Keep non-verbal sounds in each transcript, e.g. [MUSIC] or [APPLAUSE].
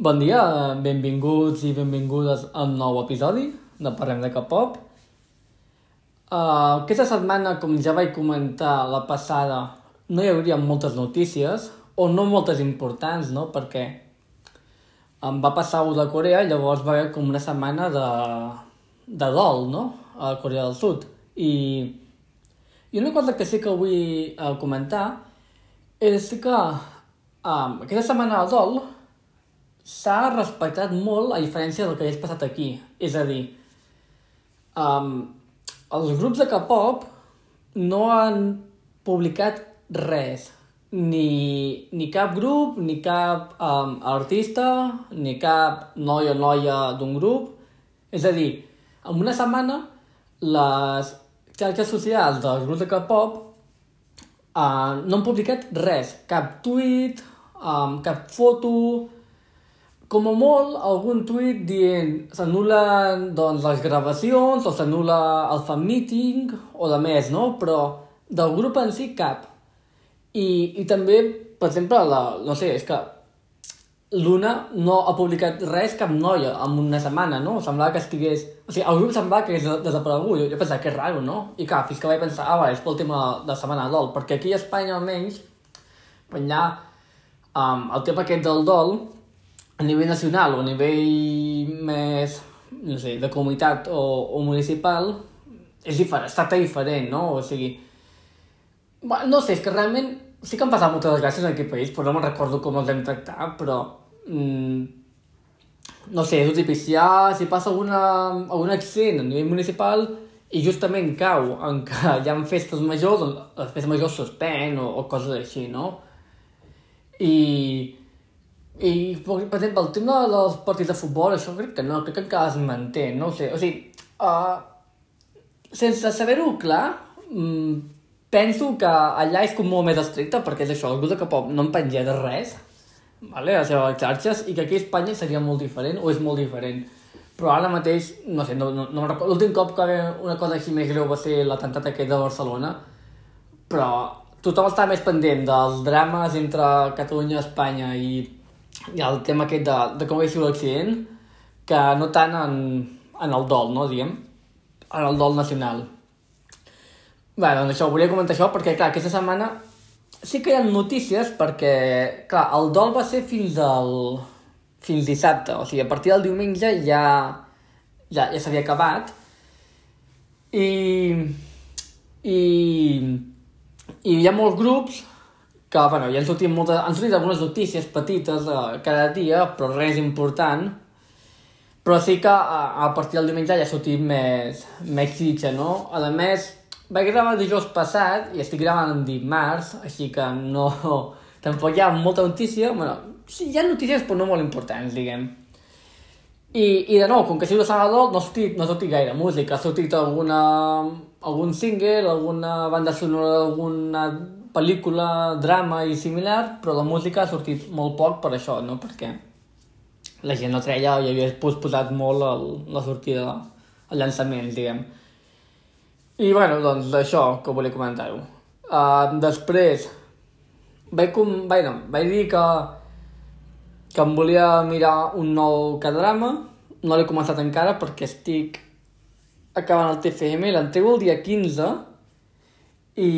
Bon dia, benvinguts i benvingudes a un nou episodi de Parlem de K-pop. Uh, aquesta setmana, com ja vaig comentar la passada, no hi hauria moltes notícies, o no moltes importants, no? Perquè em va passar una de Corea i llavors va haver com una setmana de, de dol, no? A Corea del Sud. I, i una cosa que sí que vull uh, comentar és que um, aquesta setmana de dol s'ha respectat molt a diferència del que hagués passat aquí. És a dir, um, els grups de K-pop no han publicat res. Ni, ni cap grup, ni cap um, artista, ni cap noi o noia d'un grup. És a dir, en una setmana les xarxes socials dels grups de K-pop uh, no han publicat res. Cap tuit, um, cap foto, com a molt, algun tuit dient s'anul·len doncs, les gravacions o s'anul·la el fan meeting o de més, no? Però del grup en si cap. I, i també, per exemple, la, no sé, és que l'Una no ha publicat res cap noia en una setmana, no? Semblava que estigués... O sigui, el grup semblava que hagués desaparegut. Jo, jo pensava que és raro, no? I clar, fins que vaig pensar, ah, va, és pel tema de setmana de dol, perquè aquí a Espanya almenys, quan hi ha um, el tema aquest del dol, a nivell nacional o a nivell més, no sé, de comunitat o, o municipal, és diferent, es tracta diferent, no? O sigui, no sé, és que realment sí que han passat moltes desgràcies en aquest país, però no me'n recordo com els hem tractat, però... Mm, no sé, és típic, si, ha, si passa alguna, algun accent a nivell municipal i justament cau en que hi ha festes majors, doncs les festes majors suspèn o, o coses així, no? I, i, per exemple, el tema dels partits de futbol, això crec que no, crec que encara es manté, no ho sé, o sigui, uh, sense saber-ho clar, mm, penso que allà és com molt més estricte, perquè és això, grup de K-pop no en penja de res, vale, a les seves xarxes, i que aquí a Espanya seria molt diferent, o és molt diferent. Però ara mateix, no sé, no, no, no l'últim cop que una cosa així més greu va ser l'atemptat aquest de Barcelona, però tothom està més pendent dels drames entre Catalunya i Espanya i, i el tema aquest de, de com va ser l'accident, que no tant en, en el dol, no, diguem, en el dol nacional. Bé, doncs això, volia comentar això perquè, clar, aquesta setmana sí que hi ha notícies perquè, clar, el dol va ser fins al... fins dissabte, o sigui, a partir del diumenge ja, ja, ja s'havia acabat i, i, i hi ha molts grups que, bueno, ja han sortit, moltes, han sortit algunes notícies petites eh, cada dia, però res important, però sí que a, a partir del diumenge ja ha sortit més, més xitxa, no? A més, vaig gravar el dijous passat i estic gravant dimarts, així que no... [LAUGHS] Tampoc hi ha molta notícia, bueno, sí, hi ha notícies però no molt importants, diguem. I, i de nou, com que ha sigut de Salvador, no ha sortit, no ha sortit gaire música, ha sortit alguna, algun single, alguna banda sonora d'alguna pel·lícula, drama i similar, però la música ha sortit molt poc per això, no? Perquè la gent no treia i havia posposat molt el, la sortida, el llançament, diguem. I bueno, doncs això que volia comentar-ho. Uh, després, vaig, com, vaig, no, vaig dir que, que em volia mirar un nou cadrama. No l'he començat encara perquè estic acabant el TFM, l'entrego el dia 15 i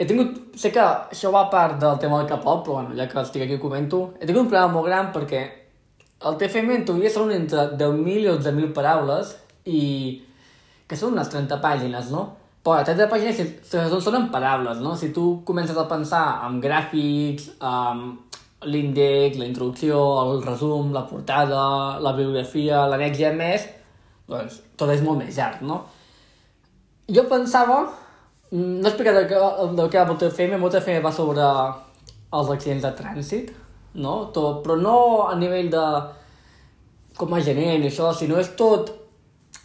he tingut... Sé que això va a part del tema del K-pop, però bueno, ja que estic aquí comento. He tingut un problema molt gran perquè el TFM en teoria són entre 10.000 i 11.000 paraules i que són unes 30 pàgines, no? Però a 30 pàgines són, són en paraules, no? Si tu comences a pensar en gràfics, amb l'índex, la introducció, el resum, la portada, la bibliografia, l'annex i més, doncs tot és molt més llarg, no? Jo pensava, no he explicat de què, de què va MotoFM, MotoFM va sobre els accidents de trànsit, no? Tot, però no a nivell de com a gerent i això, sinó és tot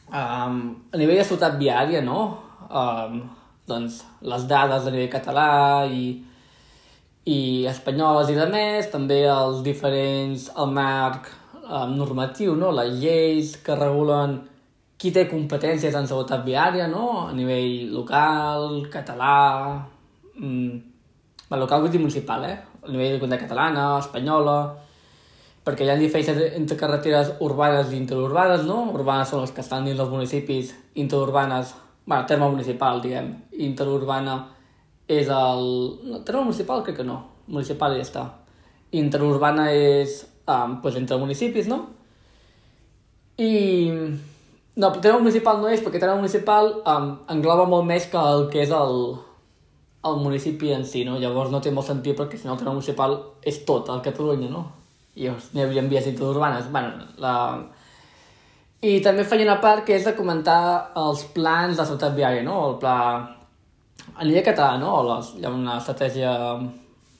Um, a nivell de ciutat viària, no? Um, doncs les dades a nivell català i, i espanyoles i de més, també els diferents, el marc um, normatiu, no? Les lleis que regulen qui té competències en seguretat viària, no? A nivell local, català... Mm, bueno, local vull dir municipal, eh? A nivell de catalana, espanyola... perquè hi ha diferències entre carreteres urbanes i interurbanes, no? Urbanes són les que estan dins dels municipis, interurbanes, bueno, terme municipal, diguem, interurbana és el... No, terme municipal crec que no, municipal ja està. Interurbana és um, pues, entre municipis, no? I... No, terme municipal no és, perquè terme municipal um, engloba molt més que el que és el, el municipi en si, no? Llavors no té molt sentit perquè si no el terme municipal és tot, el Catalunya, no? I n'hi havia vies interurbanes. Bueno, la... I també feia una part que és de comentar els plans de ciutat viària, no? El pla a nivell català, no? Les, hi ha una estratègia,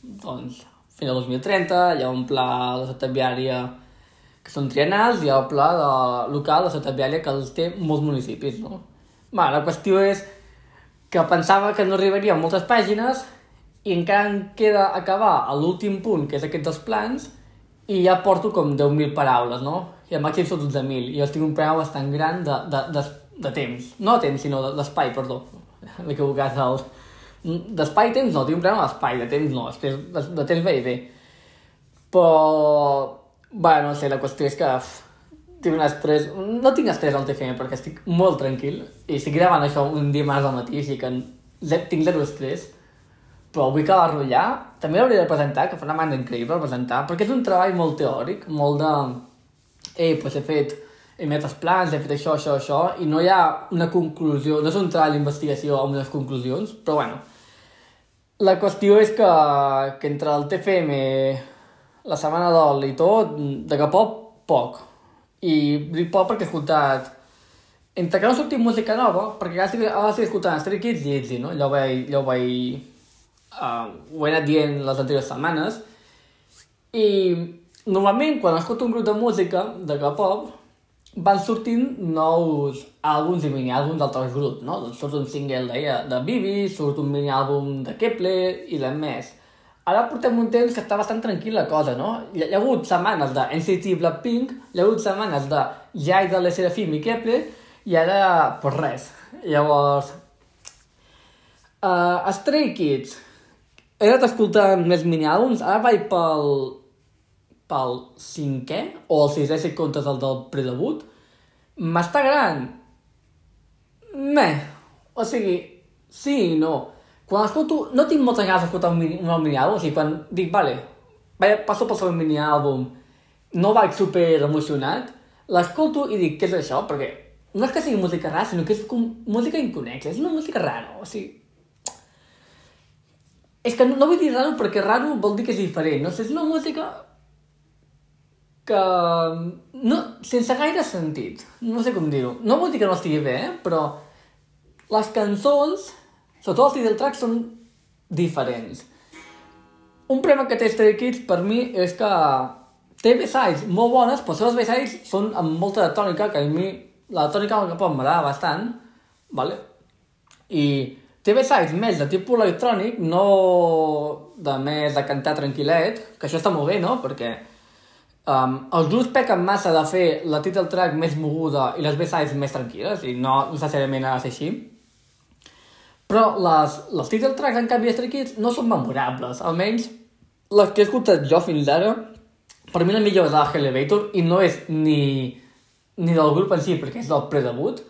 doncs, fins al 2030, hi ha un pla de ciutat viària que són trienals, ha el pla de, local de ciutat viària que els té molts municipis, no? Bé, la qüestió és que pensava que no arribaria a moltes pàgines i encara em queda acabar a l'últim punt, que és aquest dels plans, i ja porto com 10.000 paraules, no? I al màxim són 12.000, i jo tinc un programa bastant gran de, de, de, de temps. No de temps, sinó d'espai, perdó. [LAUGHS] M'he equivocat el... D'espai i temps no, tinc un programa d'espai, de temps no, de, de, de temps bé i bé. Però... Bueno, no sé, la qüestió és que tinc un estrès... No tinc estrès al TFM perquè estic molt tranquil i estic gravant això un dimarts al matí, així que tinc zero estrès però vull acabar-lo ja. També l'hauria de presentar, que fa una banda increïble presentar, perquè és un treball molt teòric, molt de... Ei, doncs he fet, he met els plans, he fet això, això, això, i no hi ha una conclusió, no és un treball d'investigació amb unes conclusions, però bueno. La qüestió és que, que entre el TFM, la setmana d'ol i tot, de cap poc, poc. I dic poc perquè he escoltat entre que no sortit música nova, perquè ara estic, ara estic escoltant Stray Kids i Itzy, no? Allò vaig, allò vaig uh, ho he anat dient les anteriors setmanes, i normalment quan escolto un grup de música de K-pop van sortint nous àlbums i mini-àlbums d'altres grups, no? Doncs surt un single de, de Bibi, surt un mini-àlbum de Kepler i de més. Ara portem un temps que està bastant tranquil la cosa, no? Hi ha, hi ha hagut setmanes de NCT Blackpink, hi ha hagut setmanes de Jai de Les Serafim i Kepler, i ara, pues res. Llavors, uh, Stray Kids, he anat escoltant més mini-àlbums, ara vaig pel, pel cinquè, o el sisè si comptes el del predebut, m'està gran. Meh, o sigui, sí i no. Quan escolto, no tinc moltes ganes d'escoltar un, mini, un mini-àlbum, o sigui, quan dic, vale, passo pel següent mini-àlbum, no vaig super emocionat, l'escolto i dic, què és això? Perquè no és que sigui música rara, sinó que és com música inconexa, és una música rara, o sigui, és que no, no vull dir raro perquè raro vol dir que és diferent, no sé, és una música que... No, sense gaire sentit, no sé com dir-ho. No vol dir que no estigui bé, eh? però les cançons, sobretot els title tracks, són diferents. Un problema que té Stray Kids per mi és que té B-sides molt bones, però les B-sides són amb molta de tònica, que a mi la tònica del que m'agrada bastant, vale? i Té sites més de tipus electrònic, no de més de cantar tranquil·let, que això està molt bé, no? Perquè um, els grups pequen massa de fer la title track més moguda i les B-sides més tranquil·les, i no necessàriament ha de ser així. Però les, les title tracks, en canvi, Stray Kids no són memorables. Almenys les que he escoltat jo fins ara, per mi la millor és la Elevator, i no és ni, ni del grup en si, perquè és del predebut,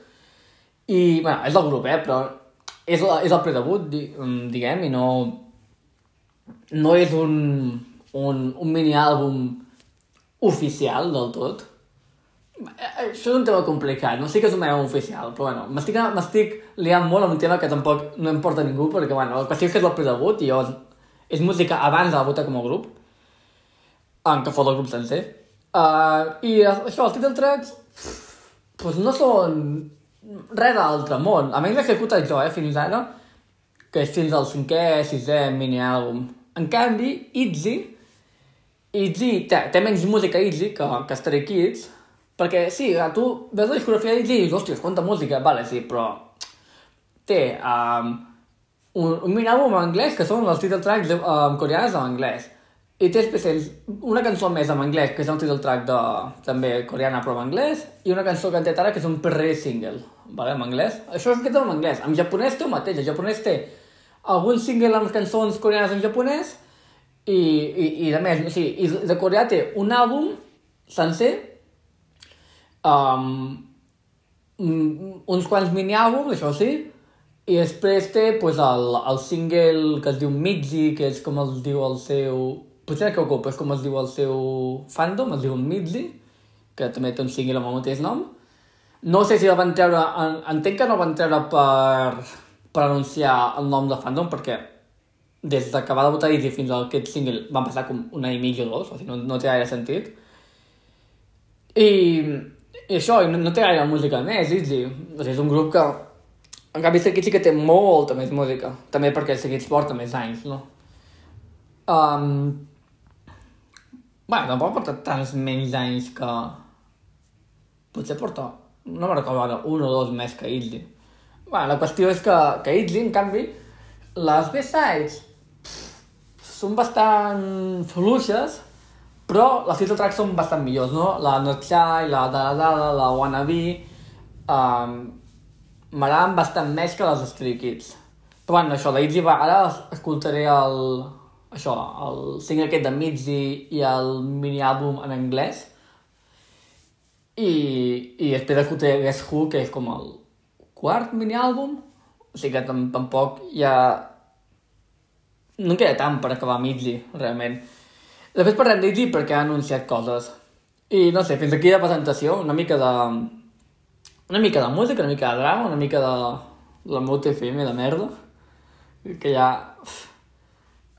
i, bueno, és del grup, eh, però és, la, és el predebut, di, mm, diguem, i no, no és un, un, un mini-àlbum oficial del tot. Això és un tema complicat, no sé que és un mini oficial, però bueno, m'estic liant molt en un tema que tampoc no importa a ningú, perquè bueno, el que és el predebut i jo, és música abans de la bota com a grup, en que fos el grup sencer. Uh, I això, els title tracks, pues no són res d'altre món. A més l'executa jo, eh, fins ara, que és fins al cinquè, sisè mini-àlbum. En canvi, Itzy, Itzy té, té menys música Itzy que, que Stray Kids, perquè sí, tu veus la discografia i dius, hòstia, quanta música, vale, sí, però té um, un, un mini-àlbum en anglès que són els title tracks um, coreans en anglès i té especials, una cançó més en anglès, que és el title track de, també coreana però en anglès, i una cançó que han ara que és un pre single, vale, en anglès. Això és que té en anglès. En japonès té el mateix, el japonès té algun single amb cançons coreanes en japonès, i, i, i de més, o sigui, i de Coreà té un àlbum sencer, um, uns quants mini-àlbums, això sí, i després té pues, el, el single que es diu Mitzi, que és com es diu el seu... Potser que ocupa, és com es diu el seu fandom, es diu Mitzi, que també té un single amb el mateix nom. No sé si el van treure... En, entenc que no el van treure per, per anunciar el nom de fandom, perquè des de que va debutar Easy fins a aquest single van passar com un any i mig o dos, o sigui, no, no té gaire sentit. I, i això, no, no té gaire música més, Easy. O sigui, és un grup que, en canvi, Stray sí que té molta més música. També perquè Kids porta més anys, no? Um, bueno, tampoc porta tants menys anys que... Potser porta, no me'n recordo ara, un o dos més que Easy. Bueno, la qüestió és que, que Easy, en canvi, les B-sides són bastant fluixes, però les title tracks són bastant millors, no? La Notchai, la Da Da Da, la Wannabe, um, m'agraden bastant més que les Stray Kids. Però bueno, això, la Itzy, ara escoltaré el, això, el single aquest de Mitzi i el mini-àlbum en anglès. I, i després escoltaré Guess Who, que és com el quart mini-àlbum. O sigui que tampoc ha no queda tant per acabar Midley, realment. Després parlem d'Izzy perquè ha anunciat coses. I no sé, fins aquí la presentació, una mica de... Una mica de música, una mica de drama, una mica de la meu TFM de merda. Que ja...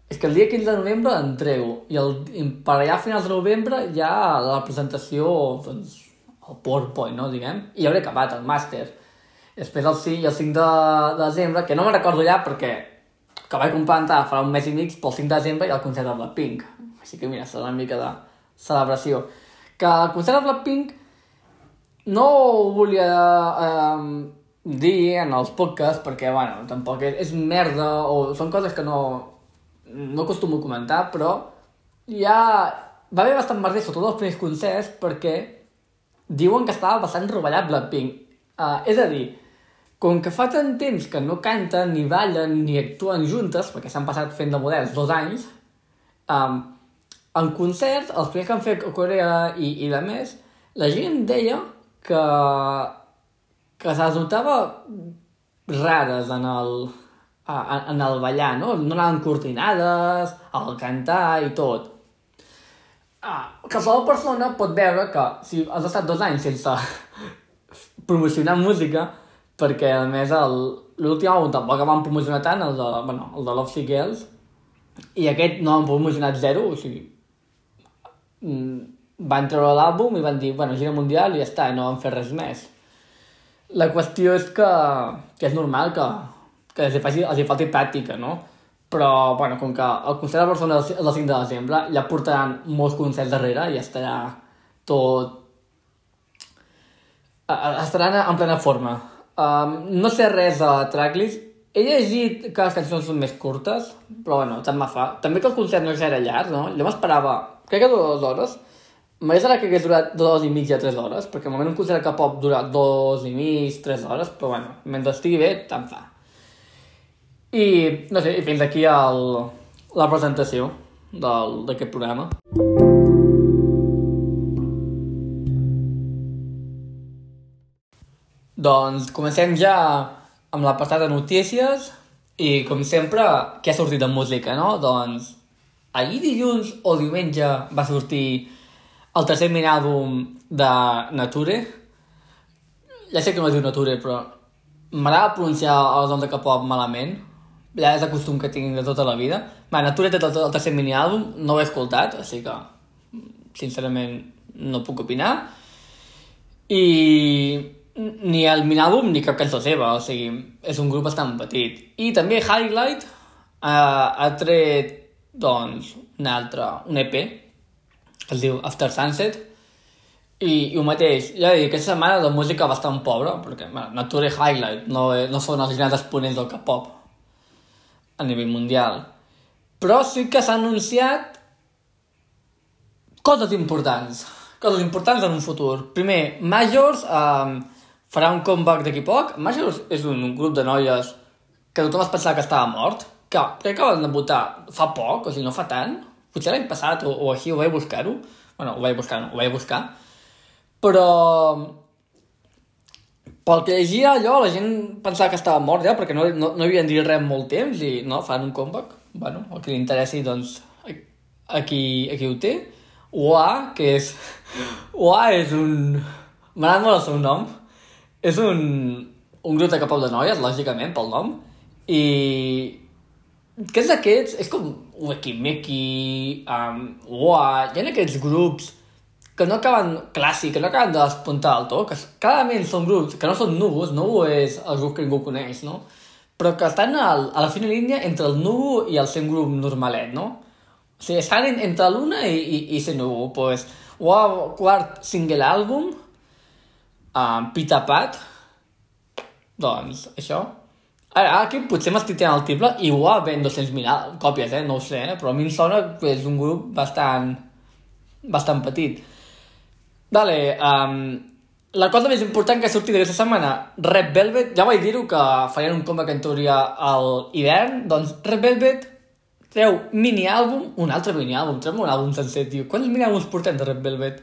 És que el dia 15 de novembre entrego i, el, i per allà a finals de novembre ja la presentació, doncs, el PowerPoint, no, diguem, i hauré acabat el màster. Després el 5 i el 5 de, de desembre, que no me'n recordo ja perquè que vaig comprar entrada farà un mes i mig pel 5 de desembre i el concert de Blackpink. Així que mira, serà una mica de celebració. Que el concert de Blackpink no ho volia eh, dir en els podcasts perquè, bueno, tampoc és, és merda o són coses que no, no acostumo a comentar, però ja va haver bastant merder, sobretot els primers concerts, perquè diuen que estava bastant rovellat Blackpink. Uh, és a dir, com que fa tant temps que no canten, ni ballen, ni actuen juntes, perquè s'han passat fent de models dos anys, um, en concerts, els primers que han fet a Corea i, i de més, la gent deia que, que se les notava rares en el, en, en el ballar, no? No anaven coordinades, al cantar i tot. Ah, qualsevol persona pot veure que si has estat dos anys sense [LAUGHS] promocionar música, perquè a més l'últim àlbum tampoc van promocionar tant, el de, bueno, el de Love Girls, i aquest no han promocionat zero, o sigui, van treure l'àlbum i van dir, bueno, gira mundial i ja està, i no van fer res més. La qüestió és que, que és normal que, que els, hi faci, els hi falti pràctica, no? Però, bueno, com que el concert de Barcelona és el 5 de desembre, ja portaran molts concerts darrere i estarà tot... Estaran en plena forma. Um, no sé res de tracklist. He llegit que les cançons són més curtes, però bueno, tant me fa. També que el concert no és gaire llarg, no? Jo m'esperava, crec que dura dues hores. Agradat que hagués durat dues i mitja, tres hores, perquè normalment un concert que pot durar dos i mig, tres hores, però bueno, mentre estigui bé, tant fa. I, no sé, i fins aquí el, la presentació d'aquest programa. Doncs comencem ja amb la passada de notícies i, com sempre, què ha sortit de música, no? Doncs ahir dilluns o diumenge va sortir el tercer mini àlbum de Nature. Ja sé que no es diu Nature, però m'agrada pronunciar els noms de K-pop malament. Ja és el costum que tinc de tota la vida. Va, Nature té el tercer mini àlbum, no ho he escoltat, així que, sincerament, no puc opinar. I ni el Minàlbum ni cap cançó seva, o sigui, és un grup bastant petit. I també Highlight uh, ha tret, doncs, un altre, un EP, que es diu After Sunset, i, i ho mateix, ja dic, aquesta setmana de música bastant pobra, perquè bueno, Nature Highlight no, no són els grans exponents del K-pop a nivell mundial. Però sí que s'ha anunciat coses importants, coses importants en un futur. Primer, Majors, eh, farà un comeback d'aquí poc. Majors és un, un grup de noies que tothom es pensava que estava mort, que, que acaben de fa poc, o sigui, no fa tant, potser l'any passat o, o així, ho vaig buscar-ho, Bueno, ho vaig buscar, no, ho vaig buscar. Però... Pel que llegia allò, la gent pensava que estava mort ja, perquè no, no, no havien dit res molt temps i no, fan un comeback. Bueno, el que li interessi, doncs, aquí, aquí ho té. Oa, que és... Oa és un... M'agrada molt el seu nom. És un, un grup de capau de noies, lògicament, pel nom. I... Que és d'aquests... És com Wekimeki, um, Oa... Hi ha aquests grups que no acaben clàssic, que no acaben de despuntar del tot, que clarament són grups que no són núvols, Nubu és el grup que ningú coneix, no? Però que estan al, a la fina línia entre el Nubu i el seu grup normalet, no? O sigui, estan entre l'una i, i, i ser Nubu, pues, o el quart single àlbum, um, Pita Pat, doncs, això. Ara, aquí potser m'estic tirant el triple i ho ha ven 200.000 còpies, eh? No ho sé, eh? però a mi em sona que és un grup bastant, bastant petit. Vale, um, la cosa més important que ha sortit aquesta setmana, Red Velvet, ja vaig dir-ho que farien un comeback en teoria al hivern, doncs Red Velvet treu mini-àlbum, un altre mini-àlbum, treu un àlbum sencer, tio. Quants mini-àlbums portem de Red Velvet?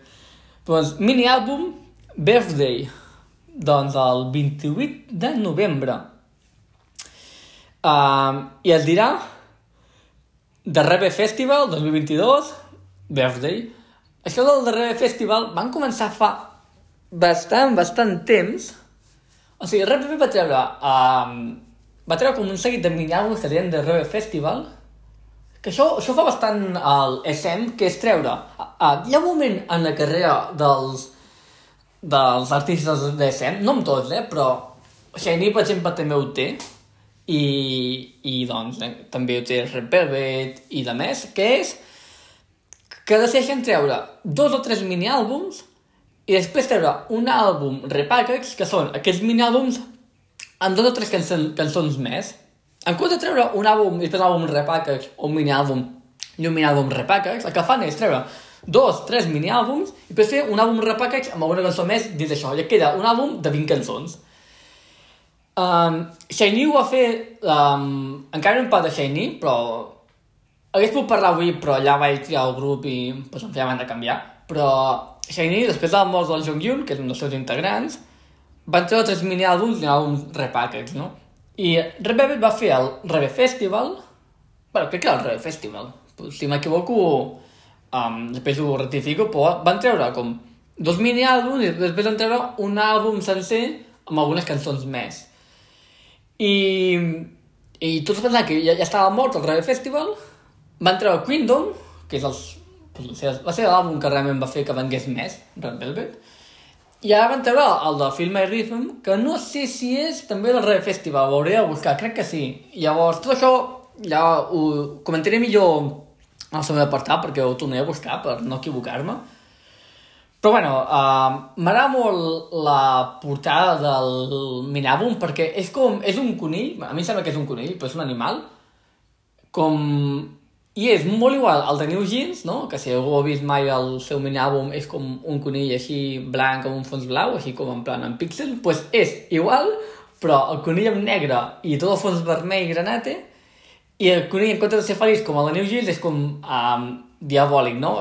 Doncs mini-àlbum Birthday, doncs el 28 de novembre. Um, I es dirà The Rebe Festival 2022, Birthday, això del darrer festival van començar fa bastant, bastant temps. O sigui, Red va treure... Um, va treure com un seguit de mini-àlbums que deien de Rebel Festival, que això, això fa bastant al SM, que és treure... Uh, hi ha un moment en la carrera dels, dels artistes de SM, no amb tots, eh, però Shiny, per exemple, també ho té, i, i doncs eh, també ho té Red Velvet i de més, que és que decideixen treure dos o tres mini-àlbums i després treure un àlbum repackage, que són aquests mini-àlbums amb dos o tres cançons, cançons més. En compte de treure un àlbum i després un àlbum repackage o un mini-àlbum i un mini-àlbum repackage, el que fan és treure dos, tres mini-àlbums i després fer un àlbum repackage amb alguna cançó més dins d'això. I queda un àlbum de 20 cançons. Um, Shiny ho va fer... Um, encara no hem parlat de Shiny, però Hagués pogut parlar avui, però ja vaig triar el grup i pues, em feia de canviar. Però Shiny, després de la mort del Jong Yun, que és un dels seus integrants, van treure tres mini-àlbums i àlbums repackets, no? I Red Velvet va fer el Rebe Festival, bueno, crec que era el Rebe Festival, si m'equivoco, um, després ho rectifico, però van treure com dos mini-àlbums i després van treure un àlbum sencer amb algunes cançons més. I, i tots pensaven que ja, ja estava mort el Rebe Festival, van treure Queendom, que és els, va ser l'àlbum que realment va fer que vengués més, Red Velvet, i ara van treure el de Film My Rhythm, que no sé si és també el Red Festival, ho hauré de buscar, crec que sí. Llavors, tot això ja ho comentaré millor en el següent apartat, perquè ho tornaré a buscar per no equivocar-me. Però bueno, uh, m'agrada molt la portada del Minàbum perquè és com... és un conill, a mi em sembla que és un conill, però és un animal, com i és molt igual al de New Jeans, no? que si algú ha vist mai el seu mini-àlbum és com un conill així blanc amb un fons blau, així com en plan en píxel, doncs pues és igual, però el conill amb negre i tot el fons vermell granate, i el conill en comptes de ser feliç com el de New Jeans és com um, diabòlic, no?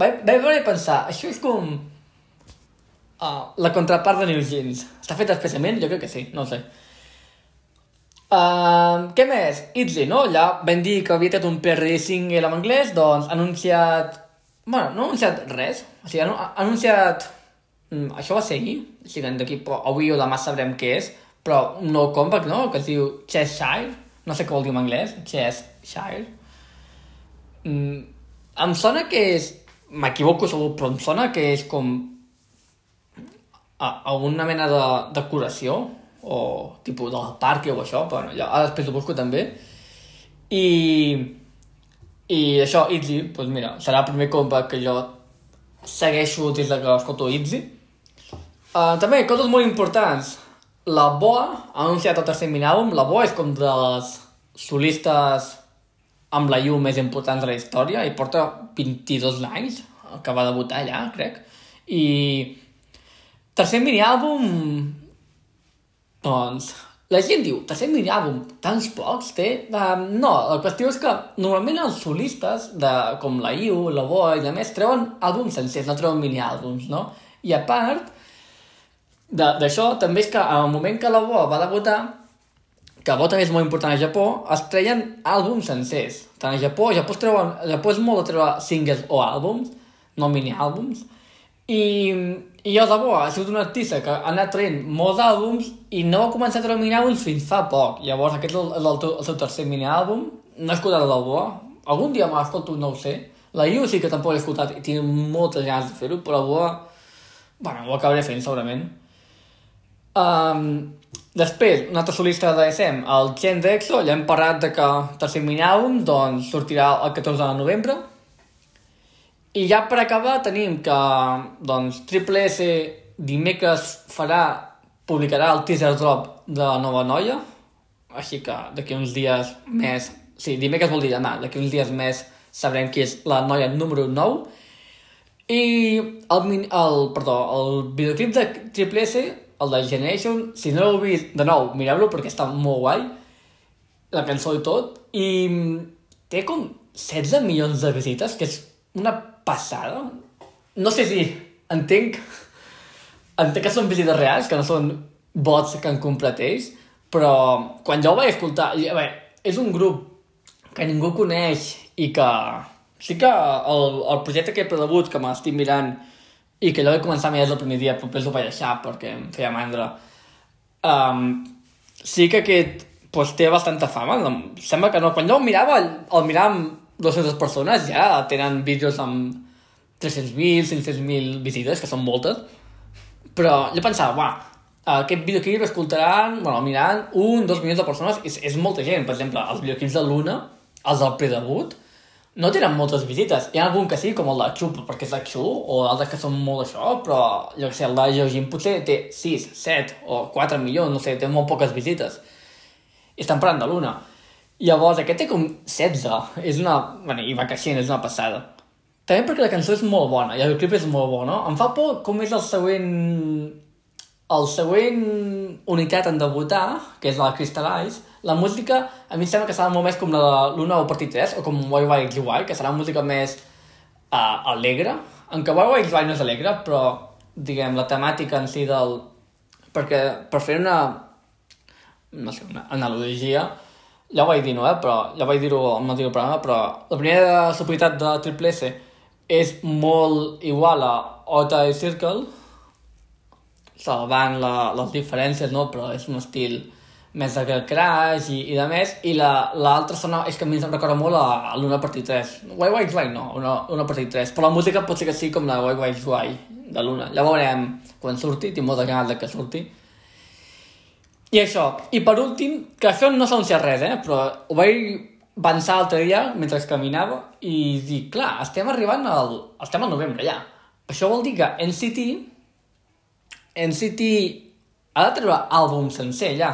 Vaig, veure i pensar, això és com uh, la contrapart de New Jeans. Està fet especialment? Jo crec que sí, no sé. Uh, què més? Itzy, no? Ja vam dir que havia tret un PR single en anglès, doncs ha anunciat... Bueno, no ha anunciat res. O sigui, ha anunciat... Mm, això va ser ahir. O sigui, d'aquí avui o demà sabrem què és. Però un nou compact, no? Que es diu Cheshire. No sé què vol dir en anglès. Cheshire. Mm, em sona que és... M'equivoco segur, però em sona que és com... alguna mena de decoració o tipus del parc o això, però bueno, ja, ara després ho busco també. I, i això, Itzy, doncs mira, serà el primer compa que jo segueixo des de que escolto Itzy. Uh, també, coses molt importants. La Boa ha anunciat el tercer mini-àlbum. La Boa és com de les solistes amb la llum més important de la història i porta 22 anys que va debutar allà, crec. I tercer mini-àlbum doncs La gent diu, tercer mini àlbum, tants pocs té? Um, no, la qüestió és que normalment els solistes, de, com la Iu, la Boa i de més, treuen àlbums sencers, no treuen mini àlbums, no? I a part d'això, també és que al moment que la Boa va debutar, que bo també és molt important a Japó, es treien àlbums sencers. Tant a Japó, a Japó, es treuen, a Japó és molt de treure singles o àlbums, no mini àlbums, i i jo, de bo, ha sigut un artista que ha anat traient molts àlbums i no va començar a treure mini-àlbums fins fa poc. Llavors, aquest és el, el, el, el seu tercer mini-àlbum. No he escoltat el del bo. Algun dia m'escolto, no ho sé. La Yu sí que tampoc l'he escoltat i tinc moltes ganes de fer-ho, però el bo... Bueno, ho acabaré fent, segurament. Um, després, un altre solista de SM, el Chen Dexo, ja hem parlat de que tercer mini-àlbum doncs, sortirà el 14 de novembre, i ja per acabar tenim que doncs, Triple S dimecres farà, publicarà el teaser drop de la nova noia, així que d'aquí uns dies més, sí, dimecres vol dir demà, d'aquí uns dies més sabrem qui és la noia número 9, i el, el, perdó, el videoclip de Triple S, el de Generation, si no l'heu vist, de nou, mireu-lo perquè està molt guai, la cançó i tot, i té com 16 milions de visites, que és una passada. No sé si entenc, entenc que són visites reals, que no són bots que han comprat ells, però quan jo ho vaig escoltar, a veure, és un grup que ningú coneix i que sí que el, el projecte que he predebut, que m'estic mirant i que jo vaig començar a mirar el primer dia, després ho vaig deixar perquè em feia mandra, um, sí que aquest pues, té bastanta fama. Sembla que no. Quan jo el mirava, el, el mirava amb 200 persones ja tenen vídeos amb 300.000, 500.000 visites, que són moltes, però jo pensava, uah, aquest videoclip escoltaran, bueno, miraran un, dos milions de persones, és, és molta gent. Per exemple, els videoclips de Luna, els del predebut, no tenen moltes visites. Hi ha algun que sí, com el de Xu, perquè és de Xu, o altres que són molt això, però jo que sé, el de Georgine potser té 6, 7 o 4 milions, no sé, té molt poques visites. I estan parlant de Luna. Llavors, aquest té com 16. És una... Bueno, i va creixent, és una passada. També perquè la cançó és molt bona, i el clip és molt bo, no? Em fa por com és el següent... El següent unitat en debutar, que és la Crystallize, la música a mi em sembla que serà molt més com la de l'Una o Partit 3, o com YYXY, que serà música més uh, alegre. En què YYXY no és alegre, però, diguem, la temàtica en si del... Perquè per fer una... no sé, una analogia, ja ho vaig dir, no, eh? però ja vaig dir-ho al mateix programa, però la primera superioritat de Triple S és molt igual a Ota i Circle, salvant la, les diferències, no? però és un estil més de crash i, i de més, i l'altra la, sona, és que a mi em recorda molt a, a l'Una Partit 3. Why Why Why no, una, una Partit 3, però la música pot ser que sí com la Why Why Why de l'Una. Ja veurem quan surti, tinc molta ganes de que surti. I això, i per últim, que això no s'anuncia res, eh? però ho vaig pensar l'altre dia mentre caminava i dic, clar, estem arribant al... estem al novembre ja. Això vol dir que NCT NCT ha de treure àlbum sencer ja,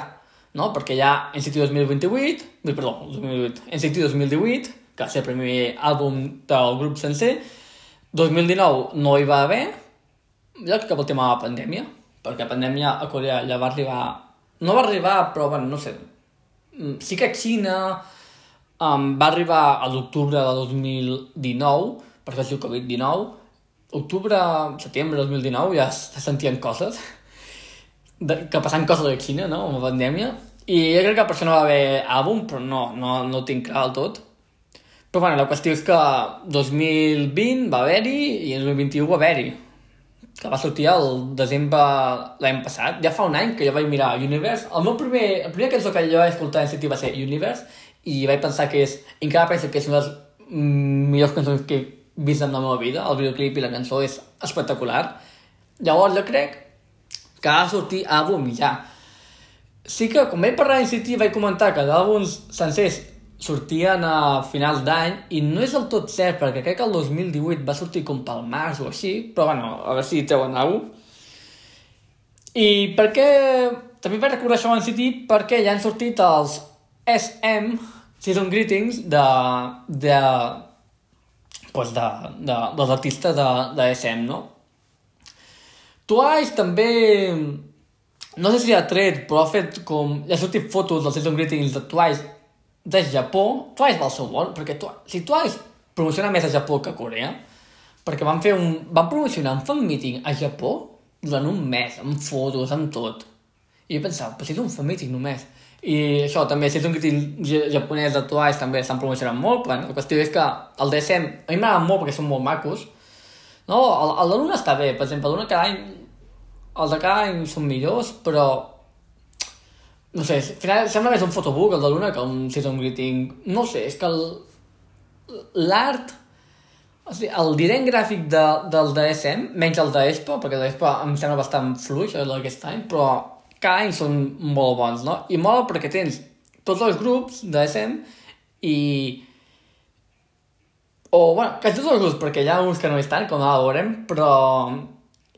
no? Perquè ja NCT 2028, perdó, 2008, NCT 2018, que va ser el primer àlbum del grup sencer, 2019 no hi va haver, ja que el tema de la pandèmia, perquè la pandèmia a Corea ja va arribar... No va arribar, però, bueno, no sé, sí que a Xina Um, va arribar a l'octubre de 2019, perquè es diu Covid-19. Octubre, setembre de 2019 ja se sentien coses, de, que passant coses la Xina, no?, amb la pandèmia. I jo crec que per això no va haver àlbum, però no, no, no ho tinc clar del tot. Però bueno, la qüestió és que 2020 va haver-hi i en 2021 va haver-hi. Que va sortir el desembre l'any passat. Ja fa un any que jo vaig mirar Universe. El meu primer, el primer cançó que jo vaig escoltar en sentit va ser Universe i vaig pensar que és, encara penso que és una de les millors cançons que he vist en la meva vida, el videoclip i la cançó és espectacular. Llavors jo crec de sortir àlbum ja. Sí que, com vaig parlar City, vaig comentar que d'àlbums sencers sortien a finals d'any i no és del tot cert perquè crec que el 2018 va sortir com pel març o així, però bueno, a veure si treuen alguna I per què... També vaig recordar això en City perquè ja han sortit els SM Season Greetings de, de, pues de, de, dels artistes de, de SM, no? Twice també no sé si ha tret, però ha fet com... Ja ha sortit fotos dels season greetings de Twice de Japó. Twice va al seu món, perquè Twice, si Twice promociona més a Japó que a Corea, perquè van fer un... van promocionar un fan meeting a Japó durant un mes, amb fotos, amb tot. I jo pensava, però si és un fan meeting només. I això també, si és un crític japonès de Twice també estan promocionant molt, però la qüestió és que el DSM, a mi m'agrada molt perquè són molt macos, no? L'una està bé, per exemple, l'una cada any, els de cada any són millors, però no sé, al final sembla més un fotobook el de l'una que un season greeting, no sé, és que l'art o sigui, el disseny gràfic de, del DSM, menys el d'Espa, perquè l'Espa em sembla bastant fluix, el d'aquest any, però cada any són molt bons, no? I mola perquè tens tots els grups d'SM i... O, bueno, quasi tots els grups, perquè hi ha uns que no estan, com ara veurem, però...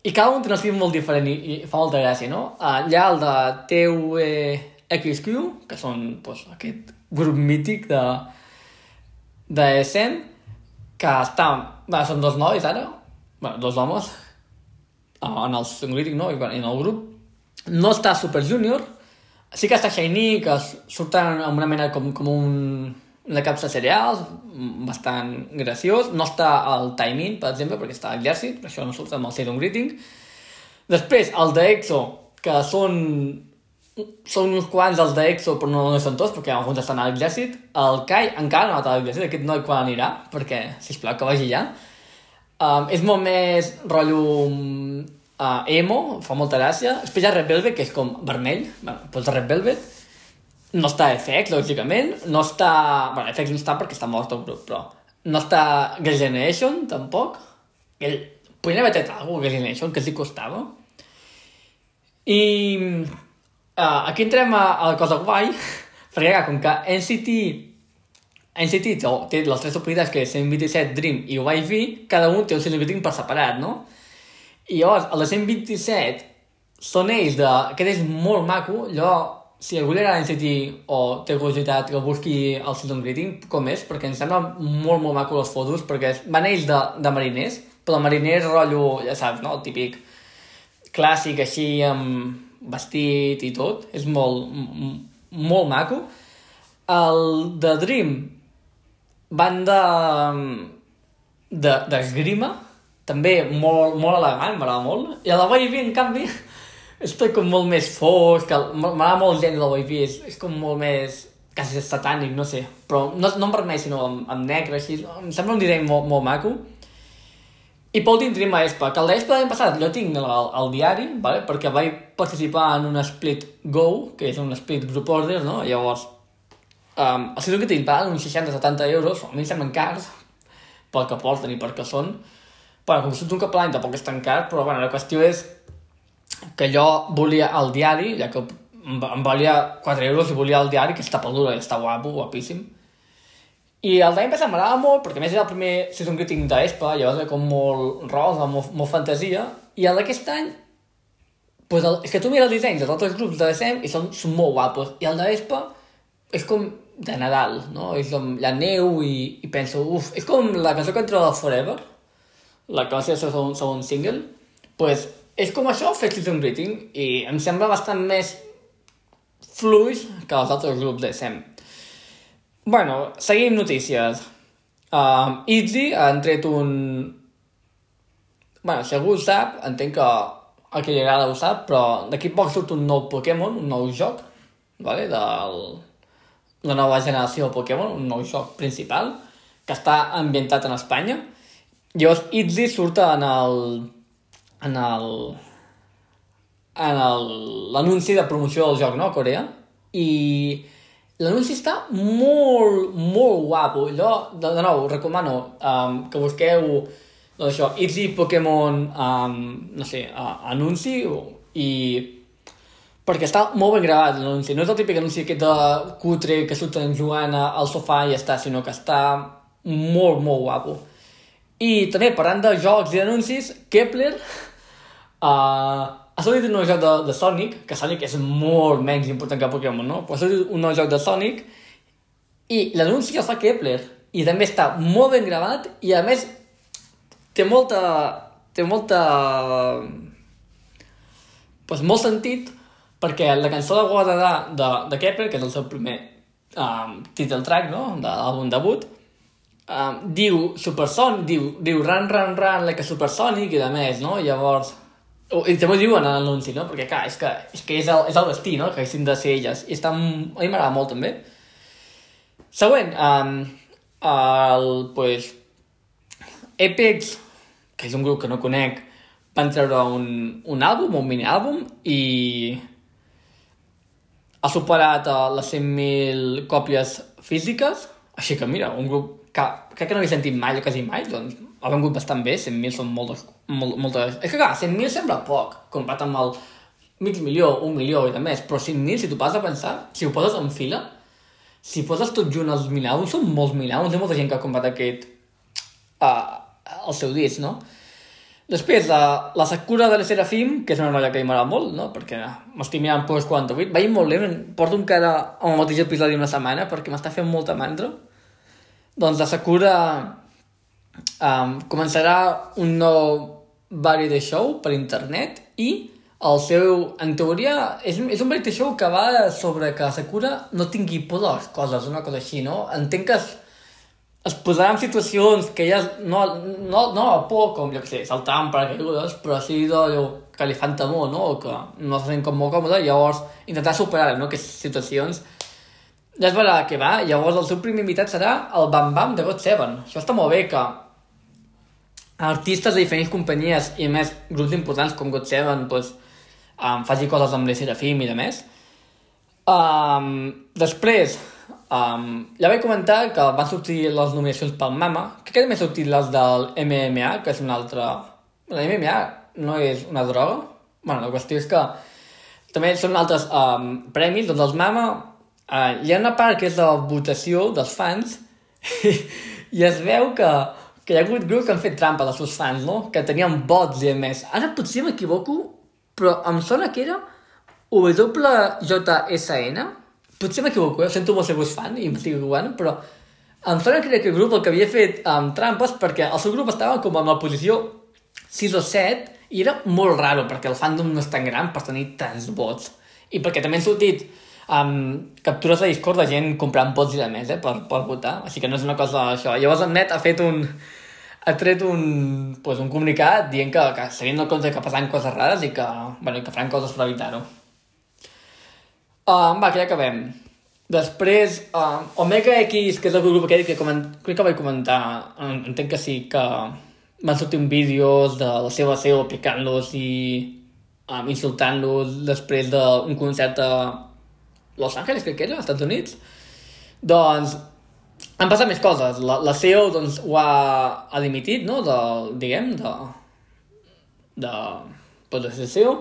I cada un té un estil molt diferent i, i fa molta gràcia, no? Uh, hi ha el de TVXQ, que són pues, aquest grup mític de, de SM, que està... Bueno, són dos nois ara, bueno, dos homes, en el songwriting, no? I en el grup. No està Super Junior, sí que està Shiny, que surten amb una mena com, com un, una capsa de cereals, bastant graciós. No està el Timing, per exemple, perquè està a l'exèrcit, això no surt amb el Season Greeting. Després, el d'EXO, que són són uns quants els d'EXO, però no, no són tots, perquè alguns estan a l'exèrcit. El Kai encara no anat a l'exèrcit, aquest noi quan anirà, perquè, sisplau, que vagi ja. Um, és molt més rotllo uh, emo, fa molta gràcia. Després hi ha Red Velvet, que és com vermell, bueno, doncs Red Velvet. No està FX, lògicament. No està... Bueno, FX no està perquè està mort el grup, però... No està Girl Generation, tampoc. El... Podria haver tret alguna cosa, Girl Generation, que sí costava. I Uh, aquí entrem a, a la cosa guai, [LAUGHS] perquè com que NCT NCT té les tres subunitats que és 127, Dream i YV, cada un té un significatiu per separat, no? I llavors, a la 127 són ells de... Aquest és molt maco, allò... Si algú li agrada NCT o té curiositat que busqui el Season Greeting, com és, perquè em sembla molt, molt maco les fotos, perquè van ells de, de mariners, però mariners rotllo, ja saps, no? El típic clàssic així amb vestit i tot, és molt, molt maco. El de Dream van de d'esgrima, de, també molt, molt elegant, m'agrada molt. I a la Wavy, en canvi, és tot com molt més fosc, m'agrada molt el gènere de la Wavy, és, és com molt més quasi satànic, no sé, però no, no en vermell, sinó amb, amb negre, així, em sembla un disseny molt, molt maco. I pel últim tenim l'ESPA, que l'ESPA l'any passat jo tinc al, al diari, vale? perquè vaig participar en un split Go, que és un split group order, no? Llavors, um, el season que tinc paguen uns 60-70 euros, a mi em semblen cars, pel que porten i per què són. Bueno, com surts un cop l'any tampoc és tan car, però bueno, la qüestió és que jo volia el diari, ja que em valia 4 euros i volia el diari, que està pel dura i està guapo, guapíssim i el d'any passat m'agradava molt, perquè més era el primer season greeting d'Espa, llavors era com molt rosa, molt, molt fantasia, i el d'aquest any, pues el, és que tu mires el disseny dels altres grups de DSM i són, són molt guapos, i el d'Espa és com de Nadal, no? És com la neu i, i penso, uf, és com la cançó que entra de Forever, la que va ser el segon, segon single, pues és com això fet season greeting i em sembla bastant més fluix que els altres grups de SEM. Bueno, seguim notícies. Uh, Itzy han tret un... Bueno, si algú ho sap, entenc que a qui li agrada ho sap, però d'aquí poc surt un nou Pokémon, un nou joc, vale? Del... la nova generació de Pokémon, un nou joc principal, que està ambientat en Espanya. Llavors, Itzy surt en el... en el... en l'anunci de promoció del joc, no?, a Corea. I L'anunci està molt, molt guapo. Jo, de, de nou, recomano um, que busqueu doncs això, Itzy Pokémon, um, no sé, uh, anunci i perquè està molt ben gravat l'anunci. No és el típic anunci aquest de cutre que surten jugant al sofà i ja està, sinó que està molt, molt guapo. I també, parlant de jocs i anuncis, Kepler uh, ha sortit un nou joc de, de Sonic, que Sonic és molt menys important que Pokémon, no? Però ha sortit un nou joc de Sonic i l'anunci el fa Kepler i també està molt ben gravat i a més té molta té molta pues molt sentit perquè la cançó de Guadalà de, de Kepler, que és el seu primer um, title track, no?, de l'àlbum debut, um, diu Supersonic, diu, diu Run, Run, Run, like a Supersonic i de més, no? Llavors, i també ho diuen a l'anunci, no? Perquè, clar, és que és, que és, el, és el destí, no? Que haguessin de ser elles. I està, a mi m'agrada molt, també. Següent, um, el, pues, Apex, que és un grup que no conec, van treure un, un àlbum, un mini-àlbum, i ha superat uh, les 100.000 còpies físiques, així que mira, un grup que crec que no havia sentit mai o quasi mai, doncs ha vengut bastant bé, 100.000 són moltes, molt, moltes... És que clar, 100.000 sembla poc, comparat amb el mig milió, un milió i de més, però 100.000, si tu pas a pensar, si ho poses en fila, si poses tot junt els mil·àlbums, són molts mil·àlbums, hi ha molta gent que ha comprat aquest... Uh, el seu disc, no? Després, la, la Sakura de Serafim, que és una noia que m'agrada molt, no? Perquè m'estic mirant Post 48, vaig molt bé, porto encara el mateix episodi una setmana perquè m'està fent molta mandra. Doncs la Sakura um, començarà un nou variety show per internet i el seu, en teoria, és, és un variety show que va sobre que Sakura no tingui por de les coses, una cosa així, no? Entenc que es, es posarà en situacions que ella no, no, no ha por, com, jo què sé, saltant per caigudes, però sí d'allò que li fan temor, no? O que no se sent com molt còmode, llavors intentar superar no? aquestes situacions ja es veurà que va, llavors el seu primer invitat serà el Bam Bam de God Seven. Això està molt bé que artistes de diferents companyies i més grups importants com God Seven pues, um, faci coses amb l'Esser Serafim i de més. Um, després, um, ja vaig comentar que van sortir les nominacions pel MAMA, que també han sortit les del MMA, que és una altra... La MMA no és una droga. bueno, la qüestió és que també són altres um, premis, doncs els MAMA Uh, hi ha una part que és la votació dels fans [LAUGHS] i es veu que, que hi ha hagut grups que han fet trampa dels seus fans, no? Que tenien vots i més. Ara potser m'equivoco, però em sona que era WJSN. Potser m'equivoco, eh? sento molt ser vos fan i m'estic equivocant, però em sona que era aquell grup el que havia fet um, trampes perquè el seu grup estava com en la posició 6 o 7 i era molt raro perquè el fandom no és tan gran per tenir tants vots. I perquè també han sortit um, captures de Discord de gent comprant pots i de més, eh, per, per votar. Així que no és una cosa això. Llavors el net ha fet un ha tret un, pues, un comunicat dient que, que s'havien de compte que passaven coses rares i que, bueno, que faran coses per evitar-ho. Uh, va, que ja acabem. Després, uh, Omega X, que és el grup aquell que coment... crec que vaig comentar, entenc que sí, que van sortir un vídeos de la seva seu picant-los i um, insultant-los després d'un concert a Los Angeles, crec que era, als Estats Units, doncs han passat més coses. La, la CEO doncs, ho ha, ha dimitit, no?, de, diguem, de, de, pues, de CEO,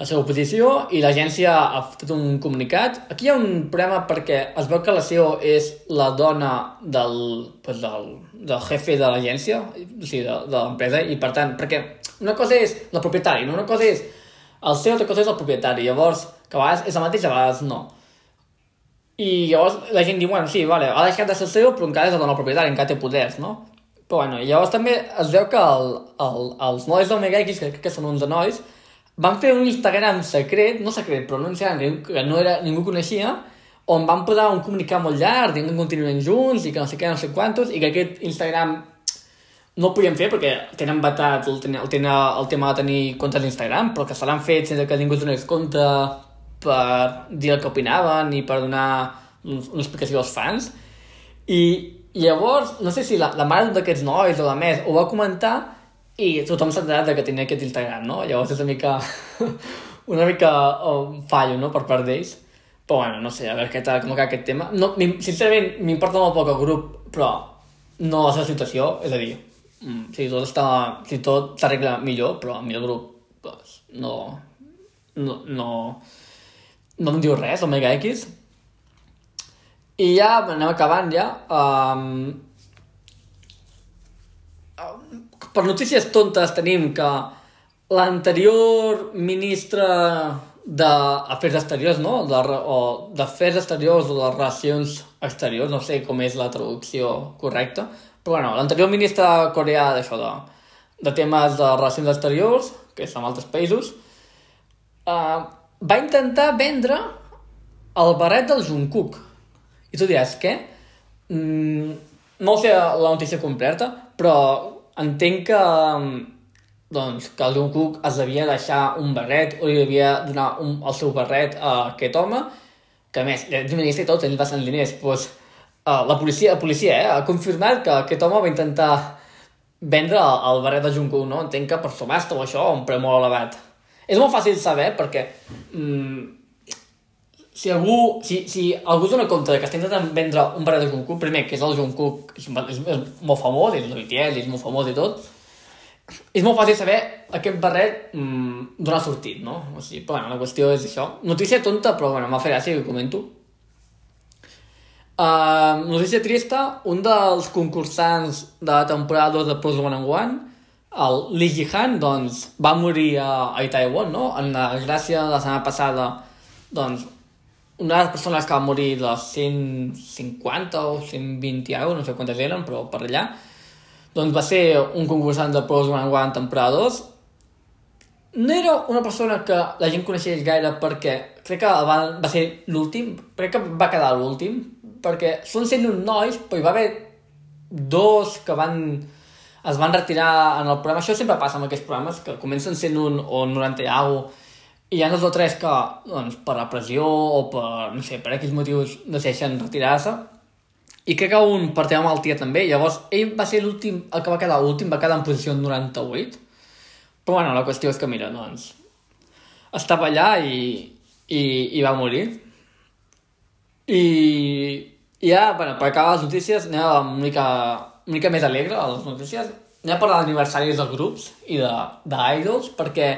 la seva oposició, i l'agència ha fet un comunicat. Aquí hi ha un problema perquè es veu que la CEO és la dona del, pues, del, del jefe de l'agència, o sigui, de, de l'empresa, i per tant, perquè una cosa és la propietària, no? una cosa és el CEO, altra cosa és el propietari. Llavors, que a vegades és el mateix, a vegades no. I llavors la gent diu, bueno, sí, vale, ha deixat de ser seu, però encara és el dona propietari, encara té poders, no? Però bueno, llavors també es veu que el, el, els nois del Mega X, que que són uns de nois, van fer un Instagram secret, no secret, però no Instagram que no era, ningú coneixia, on van posar un comunicat molt llarg, dient que continuen junts i que no sé què, no sé quantos, i que aquest Instagram no ho podien fer perquè tenen vetat el, el, el, el tema de tenir comptes d'Instagram, però que se l'han fet sense que ningú donés compte per dir el que opinaven i per donar una explicació als fans. I llavors, no sé si la, la mare d'aquests nois o la més ho va comentar i tothom s'ha enterat que tenia aquest Instagram, no? Llavors és una mica... [LAUGHS] una mica um, fallo, no?, per part d'ells. Però bueno, no sé, a veure què tal, com aquest tema. No, sincerament, m'importa molt poc el grup, però no la seva situació, és a dir, mm, si tot està, si tot s'arregla millor, però a mi el grup, pues, no, no, no, no em diu res, Omega X. I ja anem acabant ja. Um, per notícies tontes tenim que l'anterior ministre d'Afers Exteriors, no? De, o d'Afers Exteriors o de Relacions Exteriors, no sé com és la traducció correcta, però bueno, l'anterior ministre coreà d'això, de, de temes de relacions exteriors, que és amb altres països, uh, va intentar vendre el barret del Jungkook. I tu diràs, què? Mm, no sé la notícia completa, però entenc que, doncs, que el Jungkook es devia deixar un barret o li devia donar un, el seu barret a aquest home, que a més, és ministre i tot, ell va ser diners, doncs, uh, la policia, la policia eh, ha confirmat que aquest home va intentar vendre el, el barret de Jungkook, no? Entenc que per subhasta o això, un preu molt elevat. És molt fàcil saber perquè mm, si algú, si, si algú es dona compte que està intentant vendre un barret de Jungkook, primer, que és el Jungkook, és, és, és molt famós, és el BTS, és molt famós i tot, és molt fàcil saber aquest barret mm, d'on ha sortit, no? O sigui, però, bueno, la qüestió és això. Notícia tonta, però bueno, m'ha fet gràcia que ho comento. Uh, notícia trista, un dels concursants de la temporada 2 de Pros One and One, el Li Jihan, doncs, va morir a, a Taiwan, no? En la gràcia de la setmana passada, doncs, una de les persones que va morir de 150 o 120 euros, no sé quantes eren, però per allà, doncs va ser un concursant de Pros One One temporada 2. No era una persona que la gent coneixés gaire perquè crec que va, va ser l'últim, crec que va quedar l'últim, perquè són sent uns nois, però hi va haver dos que van es van retirar en el programa. Això sempre passa amb aquests programes, que comencen sent un o 90 i alguna i hi ha dos o tres que, doncs, per la pressió o per, no sé, per aquells motius decideixen retirar-se. I crec que un per tema malaltia també. Llavors, ell va ser l'últim, el que va quedar últim, va quedar en posició 98. Però bueno, la qüestió és que, mira, doncs, estava allà i, i, i va morir. I, i ja, bueno, per acabar les notícies, anem una mica, una mica més alegre a les notícies. Anem a parlar d'aniversaris dels grups i d'idols, perquè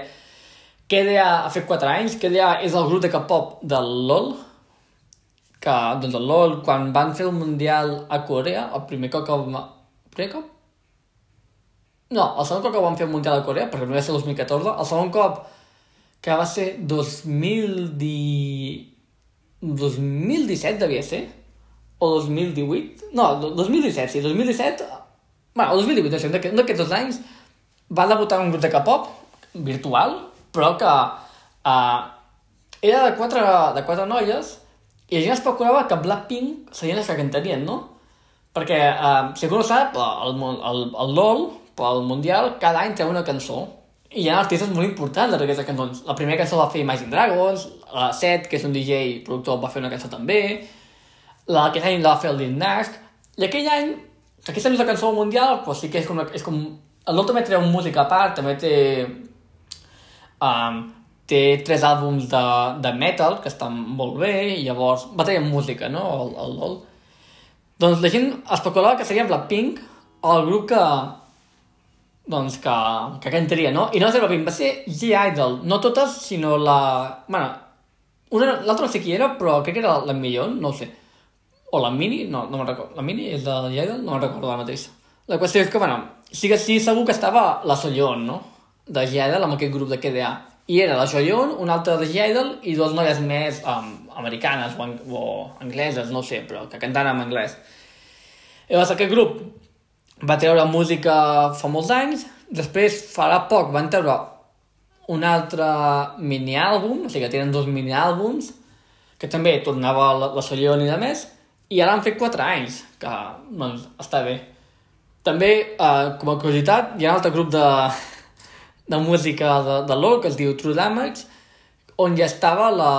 KDA ha fet 4 anys. KDA és el grup de K-pop del LOL, que, doncs el LOL, quan van fer el Mundial a Corea, el primer cop que va... Primer cop? No, el segon cop que van fer el Mundial a Corea, perquè no va ser el 2014, el segon cop que va ser 2010... 2017 devia ser, o 2018, no, 2017, sí, 2017, bueno, o 2018, no sé, un d'aquests dos anys va debutar un grup de K-pop virtual, però que uh, era de quatre, de quatre noies i la gent especulava que Blackpink serien les que cantarien, no? Perquè, uh, si algú no sap, el, el, el LOL, pel Mundial, cada any té una cançó i hi ha artistes molt importants darrere d'aquestes cançons. La primera cançó va fer Imagine Dragons, la Seth, que és un DJ productor, va fer una cançó també, la aquest any la va fer el Lil Nas, i aquell any, aquesta no és la cançó mundial, però sí que és com, és com el LOL també treu música a part, també té... Um, té tres àlbums de, de metal que estan molt bé i llavors va tenir música, no? El, el LOL. Doncs la gent especulava que seria Blackpink el grup que, doncs que, que cantaria, no? I no va ser Blackpink, va ser G-Idol. No totes, sinó la... Bueno, l'altra no sé qui era, però crec que era la millor, no ho sé. O la Mini, no, no me'n recordo. La Mini és de G-Idol? No me'n recordo la mateixa. La qüestió és que, bueno, sí que sí segur que estava la Soyeon, no? De G-Idol, amb aquest grup de KDA. I era la Soyeon, una altra de G-Idol i dues noies més um, americanes o, o angleses, no sé, però que cantaven en anglès. Llavors aquest grup va treure música fa molts anys, després farà poc van treure un altre mini-àlbum, o sigui que tenen dos mini-àlbums, que també tornava la, la Sollon i de més, i ara han fet 4 anys, que doncs, està bé. També, eh, com a curiositat, hi ha un altre grup de, de música de, de LOL que es diu True Damage, on ja estava la...